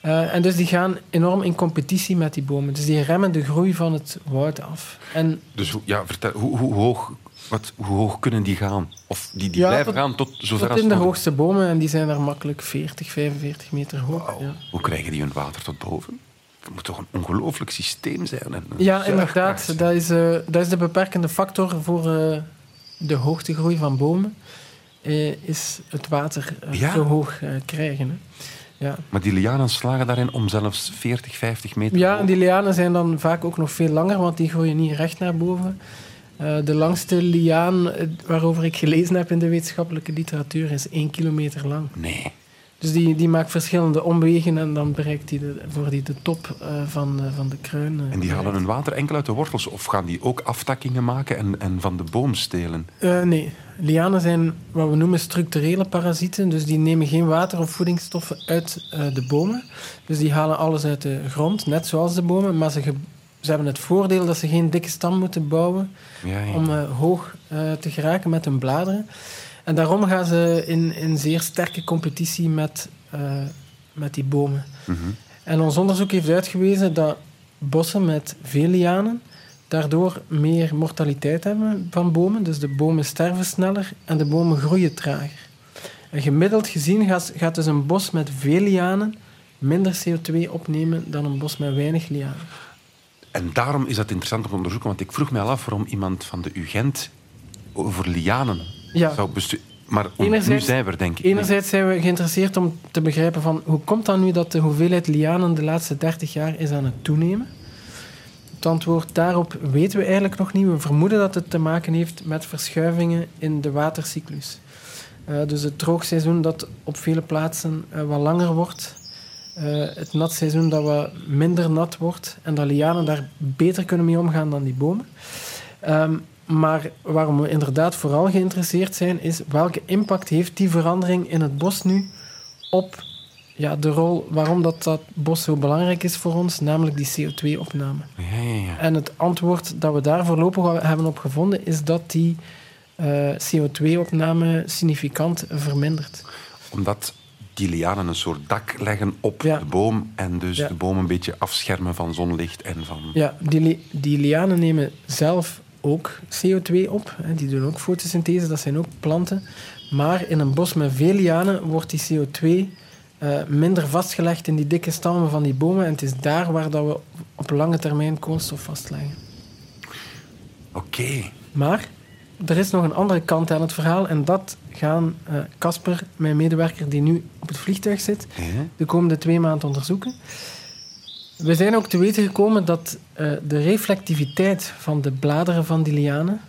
Speaker 3: en dus die gaan enorm in competitie met die bomen. Dus die remmen de groei van het woud af. En
Speaker 1: dus ja, vertel, hoe, hoe, hoog, wat, hoe hoog kunnen die gaan? Of die, die
Speaker 3: Ja,
Speaker 1: blijven
Speaker 3: tot-
Speaker 1: gaan tot zover
Speaker 3: tot in de hoogste bomen. En die zijn daar makkelijk 40, 45 meter hoog. Ja,
Speaker 1: Hoe krijgen die hun water tot boven? Het moet toch een ongelooflijk systeem zijn. en
Speaker 3: ja inderdaad. Dat is, eh, dat is de beperkende factor voor eh, de hoogtegroei van bomen. eh, is het water
Speaker 1: Ja.
Speaker 3: zo hoog krijgen. Hè. Ja.
Speaker 1: Maar die lianen slagen daarin om zelfs 40, 50 meter
Speaker 3: Ja,
Speaker 1: hoog.
Speaker 3: en die lianen zijn dan vaak ook nog veel langer, want die groeien niet recht naar boven. Eh, de langste liaan eh, waarover ik gelezen heb in de wetenschappelijke literatuur is één kilometer lang.
Speaker 1: Nee.
Speaker 3: Dus die, die maakt verschillende omwegen en dan bereikt die de, voor die de top eh, van, van de kruin.
Speaker 1: En die halen hun water enkel uit de wortels? Of gaan die ook aftakkingen maken en, en van de boom stelen?
Speaker 3: Nee, lianen zijn wat we noemen structurele parasieten. Dus die nemen geen water of voedingsstoffen uit de bomen. Dus die halen alles uit de grond, net zoals de bomen. Maar ze, ze hebben het voordeel dat ze geen dikke stam moeten bouwen
Speaker 1: Ja, ja.
Speaker 3: om eh, hoog eh, te geraken met hun bladeren. En daarom gaan ze in, in zeer sterke competitie met, eh, met die bomen.
Speaker 1: Mhm.
Speaker 3: En ons onderzoek heeft uitgewezen dat bossen met veel lianen daardoor meer mortaliteit hebben van bomen. Dus de bomen sterven sneller en de bomen groeien trager. En gemiddeld gezien gaat, gaat dus een bos met veel lianen minder CO2 opnemen dan een bos met weinig lianen.
Speaker 1: En daarom is dat interessant om te onderzoeken, want ik vroeg mij al af waarom iemand van de UGent over lianen
Speaker 3: Ja.
Speaker 1: zou besturen. Maar nu zijn we er, denk ik.
Speaker 3: Enerzijds zijn we geïnteresseerd om te begrijpen van hoe komt dat nu dat de hoeveelheid lianen de laatste 30 jaar is aan het toenemen. Het antwoord daarop weten we eigenlijk nog niet. We vermoeden dat het te maken heeft met verschuivingen in de watercyclus. Eh, dus het droogseizoen dat op vele plaatsen eh, wat langer wordt. Eh, het natseizoen dat wat minder nat wordt. En dat lianen daar beter kunnen mee omgaan dan die bomen. Ehm, maar waarom we inderdaad vooral geïnteresseerd zijn, is welke impact heeft die verandering in het bos nu op ja, de rol waarom dat, dat bos zo belangrijk is voor ons, namelijk die CO2-opname.
Speaker 1: Ja, ja, ja.
Speaker 3: En het antwoord dat we daar voorlopig hebben op gevonden, is dat die eh, CO2-opname significant vermindert.
Speaker 1: Omdat die lianen een soort dak leggen op
Speaker 3: Ja.
Speaker 1: de boom en dus
Speaker 3: Ja.
Speaker 1: de boom een beetje afschermen van zonlicht en van...
Speaker 3: Ja, die, li- die lianen nemen zelf ook CO2 op. Hè. Die doen ook fotosynthese, dat zijn ook planten. Maar in een bos met veel lianen wordt die CO2 eh, minder vastgelegd in die dikke stammen van die bomen. En het is daar waar dat we op lange termijn koolstof vastleggen.
Speaker 1: Oké.
Speaker 3: Maar er is nog een andere kant aan het verhaal. En dat gaan eh, Casper, mijn medewerker die nu op het vliegtuig zit,
Speaker 1: Ja.
Speaker 3: de komende twee maanden onderzoeken. We zijn ook te weten gekomen dat eh, de reflectiviteit van de bladeren van die lianen...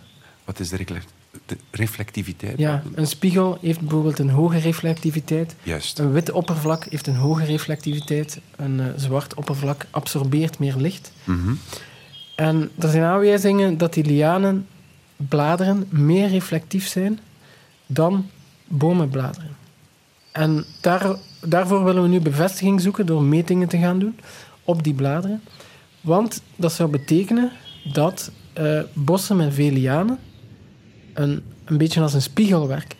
Speaker 1: Wat is de, reflect- de reflectiviteit?
Speaker 3: Ja, een spiegel heeft bijvoorbeeld een hoge reflectiviteit.
Speaker 1: Juist.
Speaker 3: Een wit oppervlak heeft een hoge reflectiviteit. Een eh, zwart oppervlak absorbeert meer licht.
Speaker 1: Mhm.
Speaker 3: En er zijn aanwijzingen dat die lianen bladeren meer reflectief zijn dan bomenbladeren. En daar, daarvoor willen we nu bevestiging zoeken door metingen te gaan doen op die bladeren. Want dat zou betekenen dat eh, bossen met veel lianen een, een beetje als een spiegel werken.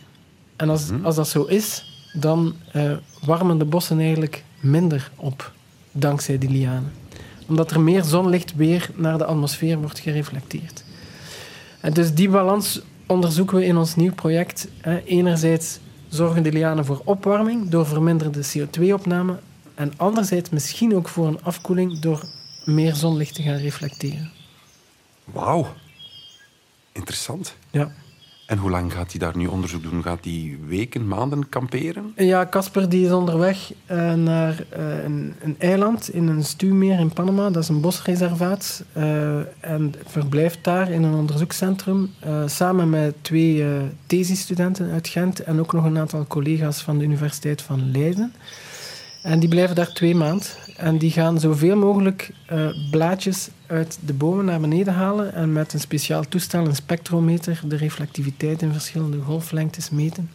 Speaker 3: En als, als dat zo is, dan eh, warmen de bossen eigenlijk minder op dankzij die lianen omdat er meer zonlicht weer naar de atmosfeer wordt gereflecteerd. En dus die balans onderzoeken we in ons nieuw project. Hè. Enerzijds zorgen de lianen voor opwarming door verminderde CO2-opname en anderzijds misschien ook voor een afkoeling door meer zonlicht te gaan reflecteren.
Speaker 1: Wauw. Interessant.
Speaker 3: Ja.
Speaker 1: En hoe lang gaat hij daar nu onderzoek doen? Gaat hij weken, maanden kamperen?
Speaker 3: Ja, Casper die is onderweg eh, naar eh, een, een eiland in een stuwmeer in Panama. Dat is een bosreservaat. eh, en verblijft daar in een onderzoekscentrum samen met twee thesisstudenten uit Gent en ook nog een aantal collega's van de Universiteit van Leiden. En die blijven daar twee maanden. En die gaan zoveel mogelijk eh, blaadjes uit de bomen naar beneden halen en met een speciaal toestel, een spectrometer, de reflectiviteit in verschillende golflengtes meten.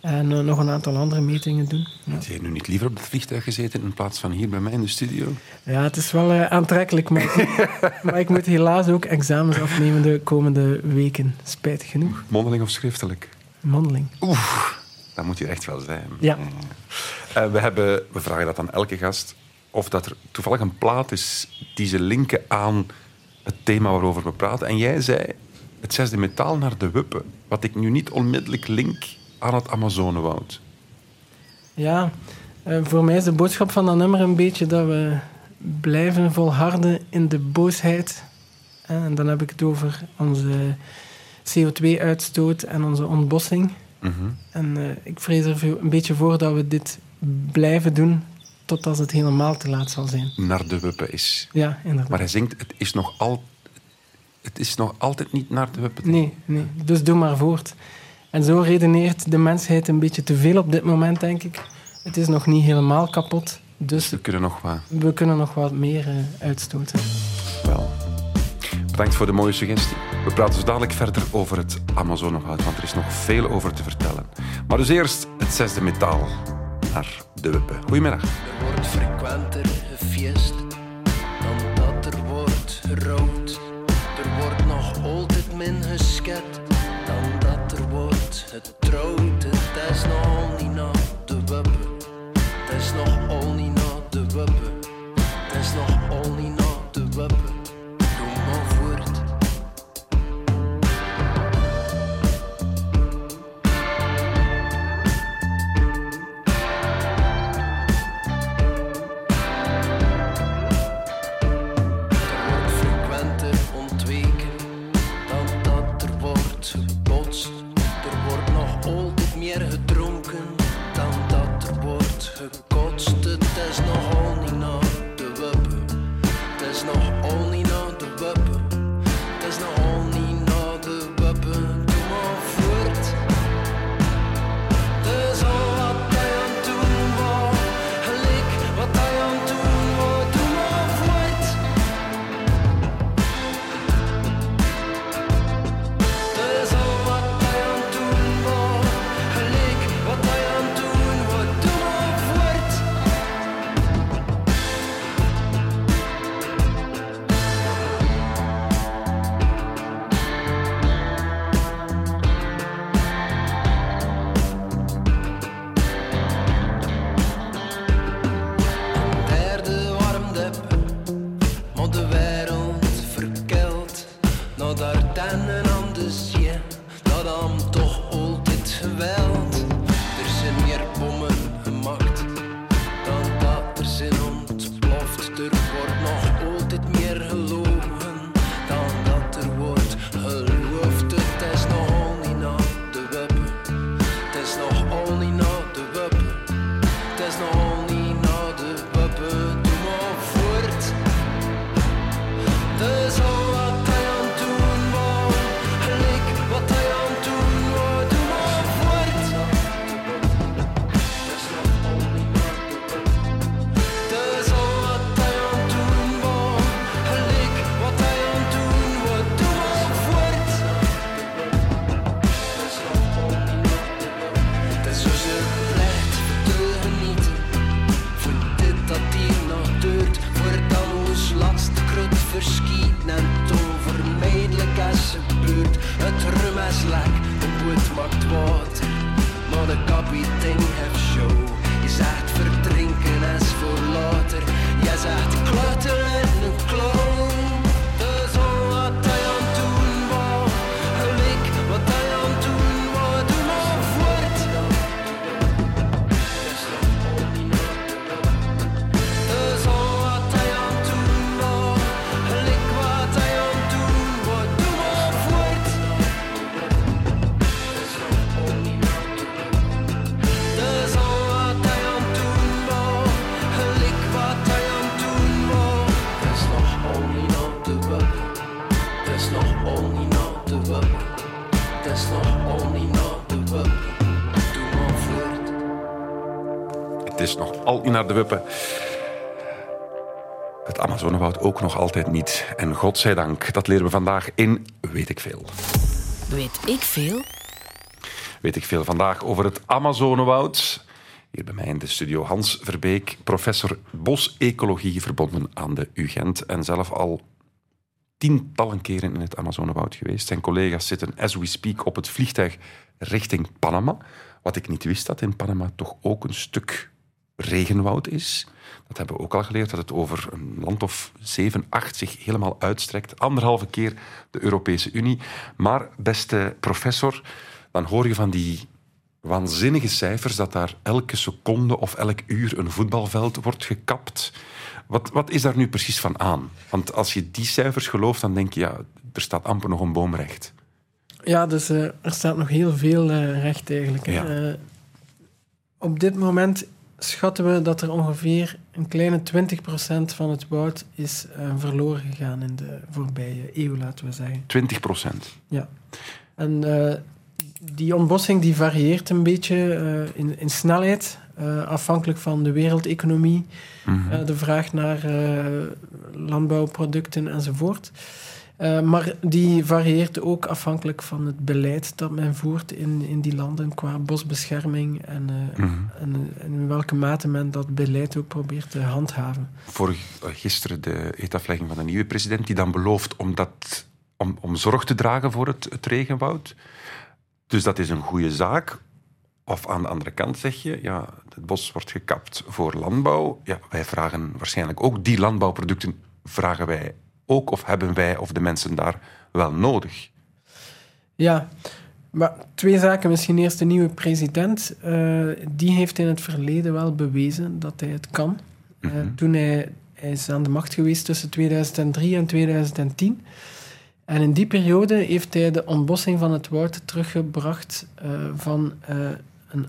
Speaker 3: En eh, nog een aantal andere metingen doen. Ja,
Speaker 1: Had jij nu niet liever op het vliegtuig gezeten in plaats van hier bij mij in de studio?
Speaker 3: ja het is wel eh, aantrekkelijk, maar, *laughs* maar ik moet helaas ook examens afnemen de komende weken. Spijtig genoeg.
Speaker 1: Mondeling of schriftelijk?
Speaker 3: Mondeling.
Speaker 1: Dat moet hier echt wel zijn.
Speaker 3: Ja.
Speaker 1: Eh, we, hebben, we vragen dat aan elke gast. Of dat er toevallig een plaat is die ze linken aan het thema waarover we praten. En jij zei het zesde metaal naar de wuppen. Wat ik nu niet onmiddellijk link aan het Amazonewoud.
Speaker 3: Ja, eh, voor mij is de boodschap van dat nummer een beetje dat we blijven volharden in de boosheid. Eh, En dan heb ik het over onze CO2-uitstoot en onze ontbossing.
Speaker 1: Mhm.
Speaker 3: En eh, ik vrees er veel- een beetje voor dat we dit blijven doen tot als het helemaal te laat zal zijn.
Speaker 1: Naar de wuppen is.
Speaker 3: Ja, inderdaad.
Speaker 1: Maar hij zingt, het is nog, al, het is nog altijd niet naar de wuppen.
Speaker 3: Nee, nee, dus doe maar voort. En zo redeneert de mensheid een beetje te veel op dit moment, denk ik. Het is nog niet helemaal kapot, dus
Speaker 1: We kunnen nog wat.
Speaker 3: we kunnen nog wat meer eh, uitstoten.
Speaker 1: Wel. Bedankt voor de mooie suggestie. We praten zo dadelijk verder over het Amazonewoud, want er is nog veel over te vertellen. Maar dus eerst het zesde metaal naar de wuppen. Goedemiddag.
Speaker 10: Er wordt frequenter water, maar de kapitein heeft show. Je zegt verdrinken al niet
Speaker 1: naar de wippen. Het Amazonewoud ook nog altijd niet. En godzijdank, dat leren we vandaag in Weet ik Veel.
Speaker 2: Weet ik veel?
Speaker 1: Weet ik veel vandaag over het Amazonewoud. Hier bij mij in de studio Hans Verbeek, professor bosecologie verbonden aan de UGent en zelf al tientallen keren in het Amazonewoud geweest. Zijn collega's zitten as we speak op het vliegtuig richting Panama. Wat ik niet wist, dat in Panama toch ook een stuk regenwoud is. Dat hebben we ook al geleerd, dat het over een land of zeven, acht zich helemaal uitstrekt. Anderhalve keer de Europese Unie. Maar, beste professor, dan hoor je van die waanzinnige cijfers dat daar elke seconde of elk uur een voetbalveld wordt gekapt. Wat, wat is daar nu precies van aan? Want als je die cijfers gelooft, dan denk je, ja, er staat amper nog een boom recht.
Speaker 3: Ja, dus eh, er staat nog heel veel eh, recht eigenlijk.
Speaker 1: Ja.
Speaker 3: Eh, op dit moment schatten we dat er ongeveer een kleine 20% van het woud is eh, verloren gegaan in de voorbije eeuw, laten we zeggen.
Speaker 1: 20 procent.
Speaker 3: Ja. En eh, die ontbossing die varieert een beetje eh, in, in snelheid, afhankelijk van de wereldeconomie, eh, de vraag naar landbouwproducten enzovoort. Eh, maar die varieert ook afhankelijk van het beleid dat men voert in, in die landen qua bosbescherming en, eh,
Speaker 1: Mhm.
Speaker 3: en, en in welke mate men dat beleid ook probeert te handhaven.
Speaker 1: Vorig, eh, gisteren de eetaflegging van de nieuwe president, die dan belooft om, dat, om, om zorg te dragen voor het, het regenwoud. Dus dat is een goede zaak. Of aan de andere kant zeg je, ja, het bos wordt gekapt voor landbouw. Ja, wij vragen waarschijnlijk ook die landbouwproducten, vragen wij ook of hebben wij of de mensen daar wel nodig?
Speaker 3: Ja, maar twee zaken. Misschien eerst de nieuwe president. Eh, die heeft in het verleden wel bewezen dat hij het kan. Eh, toen hij, hij is aan de macht geweest tussen 2003 en 2010. En in die periode heeft hij de ontbossing van het woud teruggebracht eh, van een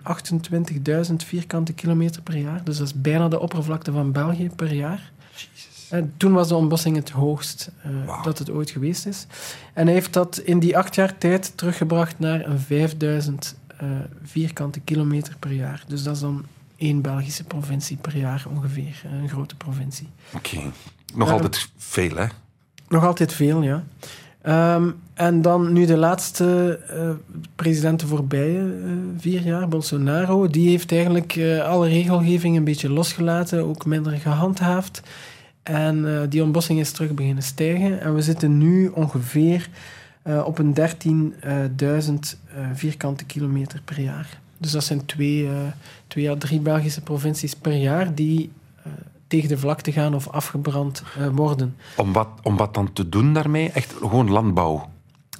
Speaker 3: 28.000 vierkante kilometer per jaar. Dus dat is bijna de oppervlakte van België per jaar. En toen was de ontbossing het hoogst eh, dat het ooit geweest is. En hij heeft dat in die acht jaar tijd teruggebracht naar een 5000 eh, vierkante kilometer per jaar. Dus dat is dan één Belgische provincie per jaar ongeveer, een grote provincie.
Speaker 1: Oké. Nog altijd veel, hè?
Speaker 3: Nog altijd veel, ja. Ehm, en dan nu de laatste eh, president de voorbije eh, vier jaar, Bolsonaro, die heeft eigenlijk eh, alle regelgeving een beetje losgelaten, ook minder gehandhaafd. En eh, die ontbossing is terug beginnen stijgen. En we zitten nu ongeveer eh, op een 13.000 eh, vierkante kilometer per jaar. Dus dat zijn twee, twee à drie Belgische provincies per jaar die tegen de vlakte gaan of afgebrand worden.
Speaker 1: Om wat, om wat dan te doen daarmee? Echt gewoon landbouw.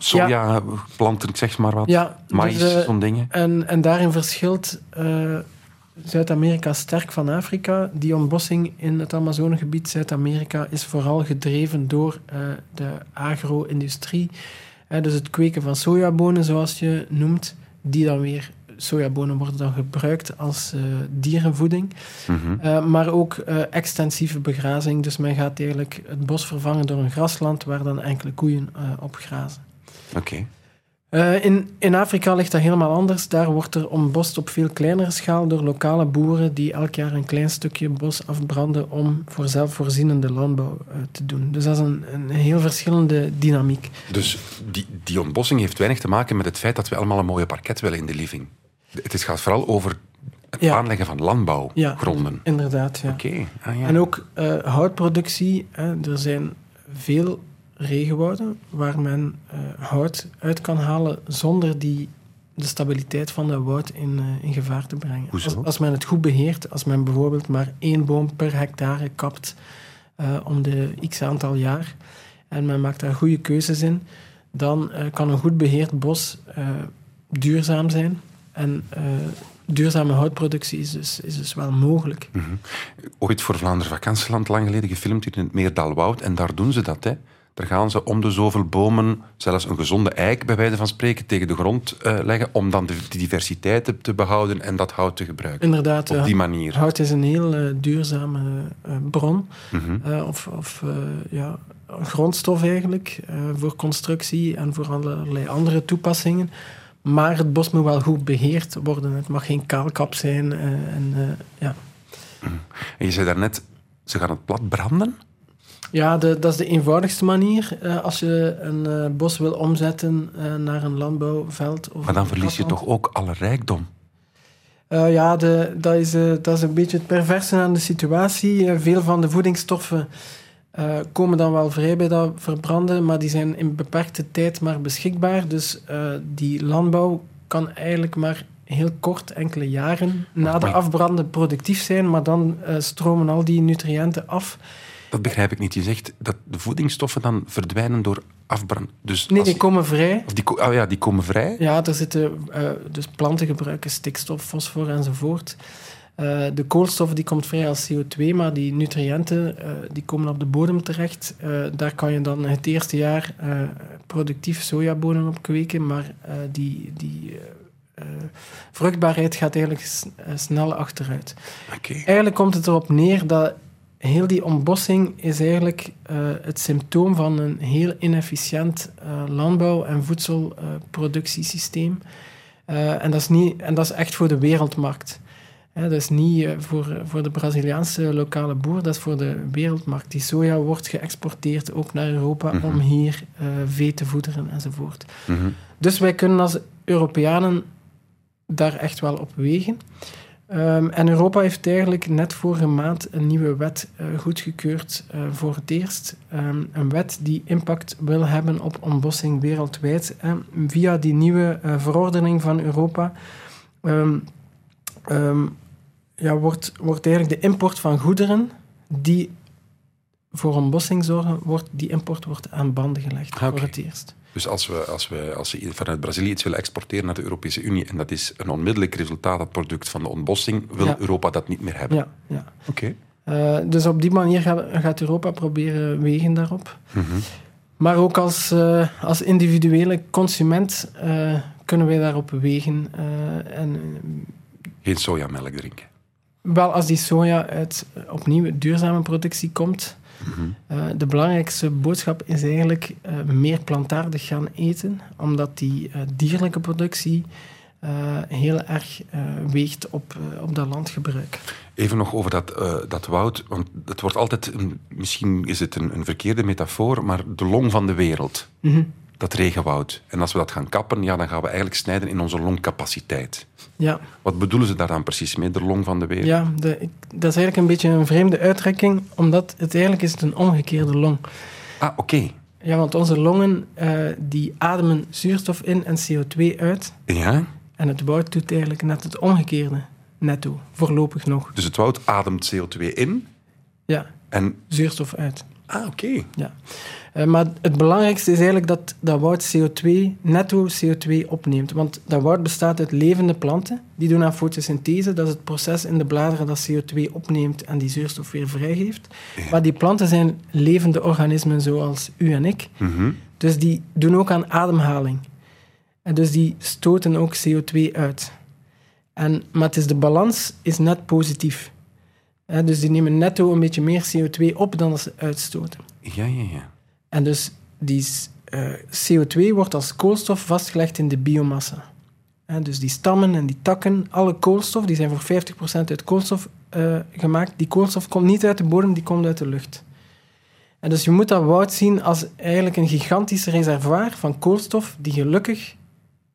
Speaker 1: Soja, planten, ik zeg maar wat.
Speaker 3: Ja,
Speaker 1: Maïs,
Speaker 3: dus, eh,
Speaker 1: zo'n dingen.
Speaker 3: En, en daarin verschilt Zuid-Amerika sterk van Afrika. Die ontbossing in het Amazonegebied Zuid-Amerika is vooral gedreven door eh, de agro-industrie. Eh, dus het kweken van sojabonen, zoals je noemt, die dan weer... Sojabonen worden dan gebruikt als eh, dierenvoeding.
Speaker 1: Mhm.
Speaker 3: Maar ook extensieve begrazing. Dus men gaat eigenlijk het bos vervangen door een grasland waar dan enkele koeien op grazen.
Speaker 1: Oké.
Speaker 3: Eh, in, in Afrika ligt dat helemaal anders. Daar wordt er ontbost op veel kleinere schaal door lokale boeren die elk jaar een klein stukje bos afbranden om voor zelfvoorzienende landbouw eh, te doen. Dus dat is een, een heel verschillende dynamiek.
Speaker 1: Dus die, die ontbossing heeft weinig te maken met het feit dat we allemaal een mooie parket willen in de living. Het is, gaat vooral over het
Speaker 3: Ja.
Speaker 1: aanleggen van landbouwgronden.
Speaker 3: Inderdaad, ja.
Speaker 1: Oké. Ah, ja.
Speaker 3: En ook eh, houtproductie. Hè, er zijn veel regenwouden waar men eh, hout uit kan halen zonder die, de stabiliteit van dat woud in, eh, in gevaar te brengen. Als, als men het goed beheert, als men bijvoorbeeld maar één boom per hectare kapt eh, om de x aantal jaar en men maakt daar goede keuzes in, dan kan een goed beheerd bos duurzaam zijn. En duurzame houtproductie is dus, is dus wel mogelijk.
Speaker 1: Ooit voor Vlaanderen Vakantieland lang geleden gefilmd in het Meerdalwoud. En daar doen ze dat. Hè. Daar gaan ze om de zoveel bomen, zelfs een gezonde eik bij wijze van spreken, tegen de grond eh, leggen om dan de, diversiteit te, behouden en dat hout te gebruiken.
Speaker 3: Inderdaad,
Speaker 1: Op die manier.
Speaker 3: Hout is een heel eh, duurzame eh, bron,
Speaker 1: Mhm.
Speaker 3: of, of ja, grondstof eigenlijk, voor constructie en voor allerlei andere toepassingen. Maar het bos moet wel goed beheerd worden. Het mag geen kaalkap zijn. en, ja,
Speaker 1: En je zei daarnet, ze gaan het plat branden?
Speaker 3: Ja de, dat is de eenvoudigste manier. eh, als je een eh, bos wil omzetten eh, naar een landbouwveld. Of
Speaker 1: Maar dan verlies je toch ook alle rijkdom?
Speaker 3: Ja, de, dat, is, dat is een beetje het perverse aan de situatie. Veel van de voedingsstoffen komen dan wel vrij bij dat verbranden, maar die zijn in beperkte tijd maar beschikbaar. Dus die landbouw kan eigenlijk maar heel kort, enkele jaren na de afbranden productief zijn, maar dan stromen al die nutriënten af.
Speaker 1: Dat begrijp ik niet. Je zegt dat de voedingsstoffen dan verdwijnen door afbrand. Dus
Speaker 3: Nee, die
Speaker 1: je-
Speaker 3: komen vrij.
Speaker 1: Of die, ko- oh ja, die komen vrij.
Speaker 3: Ja, er zitten, eh, dus planten gebruiken stikstof, fosfor enzovoort. Eh, de koolstof die komt vrij als CO2, maar die nutriënten eh, die komen op de bodem terecht. Daar kan je dan het eerste jaar productief sojabonen op kweken, maar die, die vruchtbaarheid gaat eigenlijk snel achteruit.
Speaker 1: Oké.
Speaker 3: Eigenlijk komt het erop neer dat heel die ontbossing is eigenlijk eh, het symptoom van een heel inefficiënt eh, landbouw- en voedselproductiesysteem. Eh, en, dat is niet, en dat is echt voor de wereldmarkt. Hè, dat is niet voor, voor de Braziliaanse lokale boer, dat is voor de wereldmarkt. Die soja wordt geëxporteerd ook naar Europa om hier vee te voederen enzovoort.
Speaker 1: Mhm.
Speaker 3: Dus wij kunnen als Europeanen daar echt wel op wegen. Ehm, en Europa heeft eigenlijk net vorige maand een nieuwe wet eh, goedgekeurd eh, voor het eerst. Ehm, een wet die impact wil hebben op ontbossing wereldwijd. hè. via die nieuwe eh, verordening van Europa ehm, ja, wordt, wordt eigenlijk de import van goederen die voor ontbossing zorgen, wordt, die import wordt aan banden gelegd
Speaker 1: Ah,
Speaker 3: voor het eerst.
Speaker 1: Dus als we, als we als we vanuit Brazilië iets willen exporteren naar de Europese Unie en dat is een onmiddellijk resultaat, dat product van de ontbossing, wil
Speaker 3: Ja.
Speaker 1: Europa dat niet meer hebben.
Speaker 3: Ja, ja.
Speaker 1: Oké.
Speaker 3: Eh, dus op die manier gaat, gaat Europa proberen wegen daarop.
Speaker 1: Mhm.
Speaker 3: Maar ook als, eh, als individuele consument eh, kunnen wij daarop wegen. en
Speaker 1: Geen sojamelk drinken.
Speaker 3: wel als die soja uit opnieuw duurzame productie komt. Eh, de belangrijkste boodschap is eigenlijk eh, meer plantaardig gaan eten, omdat die eh, dierlijke productie heel erg weegt op, op dat landgebruik.
Speaker 1: Even nog over dat, dat woud, want het wordt altijd, een, misschien is het een, een verkeerde metafoor, maar de long van de wereld.
Speaker 3: Mhm.
Speaker 1: Dat regenwoud. En als we dat gaan kappen, ja, dan gaan we eigenlijk snijden in onze longcapaciteit.
Speaker 3: Ja,
Speaker 1: Wat bedoelen ze daar dan precies mee, de long van de wereld?
Speaker 3: ja de, ik- dat is eigenlijk een beetje een vreemde uitdrukking, omdat het eigenlijk is het een omgekeerde long.
Speaker 1: Ah, oké.
Speaker 3: Ja, want onze longen eh, die ademen zuurstof in en CO2 uit.
Speaker 1: Ja,
Speaker 3: En het woud doet eigenlijk net het omgekeerde. Netto, voorlopig nog.
Speaker 1: dus het woud ademt CO2 in
Speaker 3: Ja,
Speaker 1: en...
Speaker 3: zuurstof uit.
Speaker 1: Ah, oké.
Speaker 3: Ja. Eh, maar het belangrijkste is eigenlijk dat dat woud CO2, netto CO2 opneemt. Want dat woud bestaat uit levende planten. Die doen aan fotosynthese. Dat is het proces in de bladeren dat CO2 opneemt en die zuurstof weer vrijgeeft. Maar die planten zijn levende organismen zoals u en ik.
Speaker 1: Mhm.
Speaker 3: Dus die doen ook aan ademhaling. En dus die stoten ook CO2 uit. En, maar het is de balans is net positief. Hè, dus die nemen netto een beetje meer CO2 op dan ze uitstoten.
Speaker 1: Ja, ja, ja.
Speaker 3: En dus die eh, CO2 wordt als koolstof vastgelegd in de biomassa. Hè, dus die stammen en die takken, alle koolstof, die zijn voor 50% uit koolstof eh, gemaakt. Die koolstof komt niet uit de bodem, die komt uit de lucht. En dus je moet dat woud zien als eigenlijk een gigantisch reservoir van koolstof die gelukkig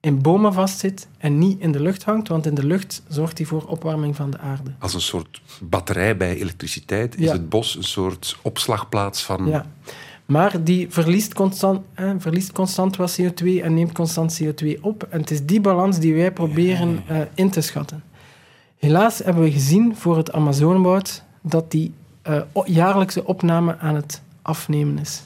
Speaker 3: in bomen vastzit en niet in de lucht hangt, want in de lucht zorgt die voor opwarming van de aarde.
Speaker 1: Als een soort batterij bij elektriciteit is
Speaker 3: Ja.
Speaker 1: het bos een soort opslagplaats van...
Speaker 3: Ja. Maar die verliest constant, hè, verliest constant wat CO2 en neemt constant CO2 op. En het is die balans die wij proberen eh, in te schatten. Helaas hebben we gezien voor het Amazonewoud dat die eh, jaarlijkse opname aan het afnemen is.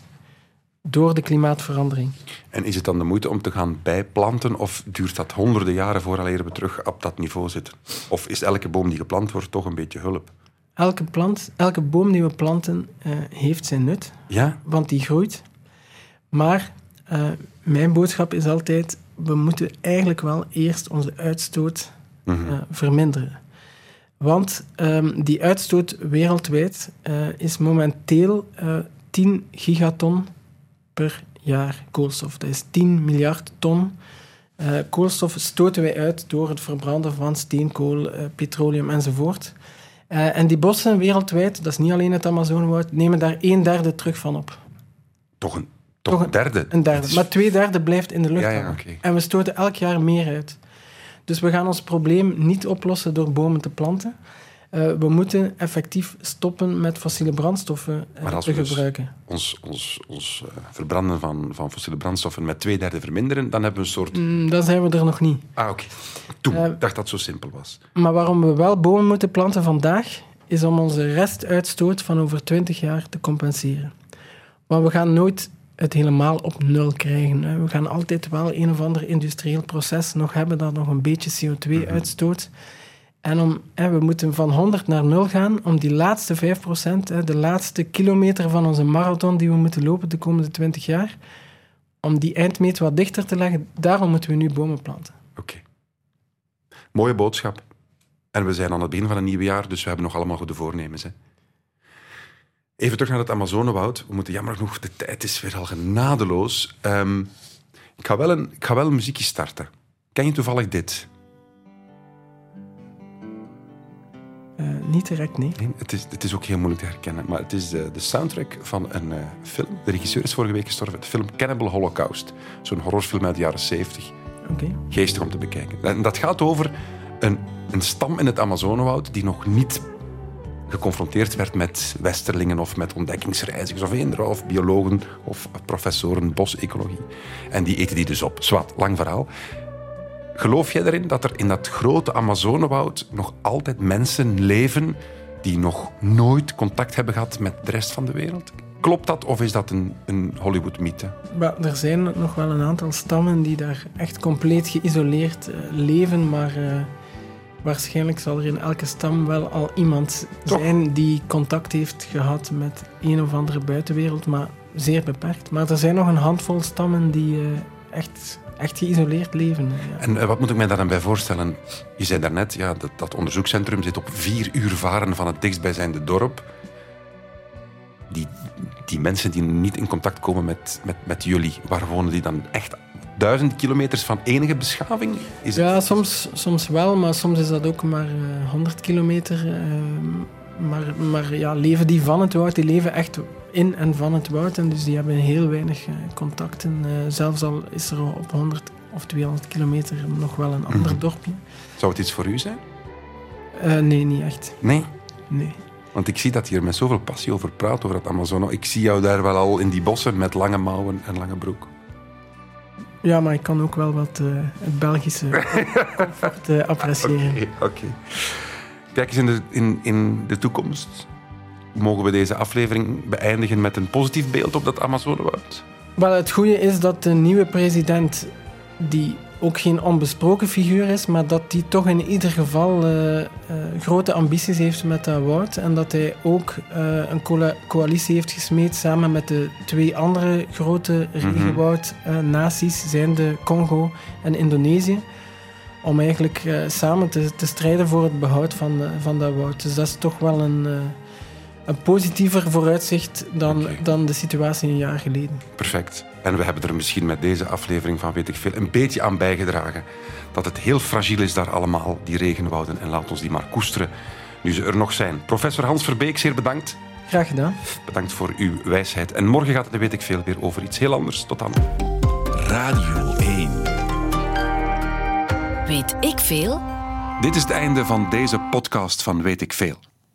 Speaker 3: Door de klimaatverandering.
Speaker 1: En is het dan de moeite om te gaan bijplanten of duurt dat honderden jaren vooraleer we terug op dat niveau zitten? Of is elke boom die geplant wordt toch een beetje hulp?
Speaker 3: Elke plant, elke boom die we planten, eh, heeft zijn nut.
Speaker 1: Ja?
Speaker 3: want die groeit. Maar eh, mijn boodschap is altijd: we moeten eigenlijk wel eerst onze uitstoot eh, verminderen. Want ehm, die uitstoot wereldwijd is momenteel eh 10 gigaton per jaar koolstof. Dat is 10 miljard ton. eh, koolstof stoten wij uit door het verbranden van steenkool, eh, petroleum enzovoort. Eh, en die bossen wereldwijd, dat is niet alleen het Amazonewoud, nemen daar een derde terug van op.
Speaker 1: Toch een, toch
Speaker 3: Toch
Speaker 1: een derde?
Speaker 3: Een derde.
Speaker 1: Is-
Speaker 3: Maar twee derde blijft in de lucht
Speaker 1: Ja, ja.
Speaker 3: En we stoten elk jaar meer uit. Dus we gaan ons probleem niet oplossen door bomen te planten. Eh, we moeten effectief stoppen met fossiele brandstoffen eh,
Speaker 1: Maar als
Speaker 3: te
Speaker 1: we dus
Speaker 3: gebruiken.
Speaker 1: ons, ons, ons eh, verbranden van, van fossiele brandstoffen met twee derde verminderen, dan hebben we een soort...
Speaker 3: Mm, dan zijn we er nog niet.
Speaker 1: Ah, oké. Toen, dacht dat het zo simpel was.
Speaker 3: Maar waarom we wel bomen moeten planten vandaag, is om onze restuitstoot van over 20 jaar te compenseren. Want we gaan nooit het helemaal op nul krijgen. We gaan altijd wel een of ander industrieel proces nog hebben dat nog een beetje CO2 uitstoot. En om, we moeten van 100 naar 0 gaan om die laatste 5%, hè, de laatste kilometer van onze marathon die we moeten lopen de komende 20 jaar, om die eindmeet wat dichter te leggen, daarom moeten we nu bomen planten.
Speaker 1: Oké. Mooie boodschap. En we zijn aan het begin van een nieuw jaar, dus we hebben nog allemaal goede voornemens. Hè. Even terug naar het Amazonewoud. We moeten jammer genoeg, de tijd is weer al genadeloos. Ehm, ik, ga wel een, ik ga wel een muziekje starten. Ken je toevallig dit?
Speaker 3: Eh, niet direct, nee.
Speaker 1: Nee, het, is, het is ook heel moeilijk te herkennen, maar het is de, de soundtrack van een eh, film. De regisseur is vorige week gestorven. De film Cannibal Holocaust. Zo'n horrorfilm uit de jaren 70.
Speaker 3: Oké.
Speaker 1: Geestig om te bekijken. En dat gaat over een, een stam in het Amazonewoud die nog niet geconfronteerd werd met westerlingen of met ontdekkingsreizigers of eender of biologen of professoren bosecologie. En die eten die dus op. Zwat, lang verhaal. Geloof jij erin dat er in dat grote Amazonewoud nog altijd mensen leven die nog nooit contact hebben gehad met de rest van de wereld? Klopt dat of is dat een, een Hollywood-mythe?
Speaker 3: Er zijn nog wel een aantal stammen die daar echt compleet geïsoleerd eh, leven, maar eh, waarschijnlijk zal er in elke stam wel al iemand
Speaker 1: Toch?
Speaker 3: zijn die contact heeft gehad met een of andere buitenwereld, maar zeer beperkt. Maar er zijn nog een handvol stammen die eh, echt, echt geïsoleerd leven. ja.
Speaker 1: En eh, wat moet ik mij daar dan bij voorstellen? Je zei daarnet, ja, dat, dat onderzoekscentrum zit op vier uur varen van het dichtstbijzijnde dorp. Die, die mensen die niet in contact komen met, met, met jullie, waar wonen die dan echt duizend kilometers van enige beschaving? Is het-
Speaker 3: Ja, soms, soms wel, maar soms is dat ook maar eh 100 kilometer. eh, maar maar ja, leven die van het woud, die leven echt in en van het woud. En dus die hebben heel weinig eh, contacten. Eh, zelfs al is er op 100 of 200 kilometer nog wel een ander
Speaker 1: Mhm.
Speaker 3: dorpje.
Speaker 1: Zou het iets voor u zijn?
Speaker 3: Eh, nee, niet echt.
Speaker 1: Nee.
Speaker 3: Nee.
Speaker 1: Want ik zie dat je hier met zoveel passie over praat, over het Amazone. Ik zie jou daar wel al in die bossen met lange mouwen en lange broek.
Speaker 3: Ja, maar ik kan ook wel wat het Belgische *laughs* comfort appreciëren.
Speaker 1: Oké, oké. Kijk eens in de, in, in de toekomst. Mogen we deze aflevering beëindigen met een positief beeld op dat Amazonewoud?
Speaker 3: Wel, het goede is dat de nieuwe president, die ook geen onbesproken figuur is, maar dat die toch in ieder geval eh, eh, grote ambities heeft met dat woud. En dat hij ook eh, een coalitie heeft gesmeed samen met de twee andere grote regenwoudnaties, zijn de Congo en Indonesië. Om eigenlijk samen te, te strijden voor het behoud van, van dat woud. Dus dat is toch wel een, een positiever vooruitzicht dan, dan de situatie een jaar geleden.
Speaker 1: Perfect. En we hebben er misschien met deze aflevering van Weet ik Veel een beetje aan bijgedragen. Dat het heel fragiel is daar allemaal, die regenwouden. En laat ons die maar koesteren, nu ze er nog zijn. Professor Hans Verbeek, zeer bedankt.
Speaker 3: Graag gedaan.
Speaker 1: Bedankt voor uw wijsheid. En morgen gaat het, Weet ik Veel, weer over iets heel anders. Tot dan.
Speaker 5: Radio 1.
Speaker 2: Weet ik veel?
Speaker 1: Dit is het einde van deze podcast van Weet ik Veel.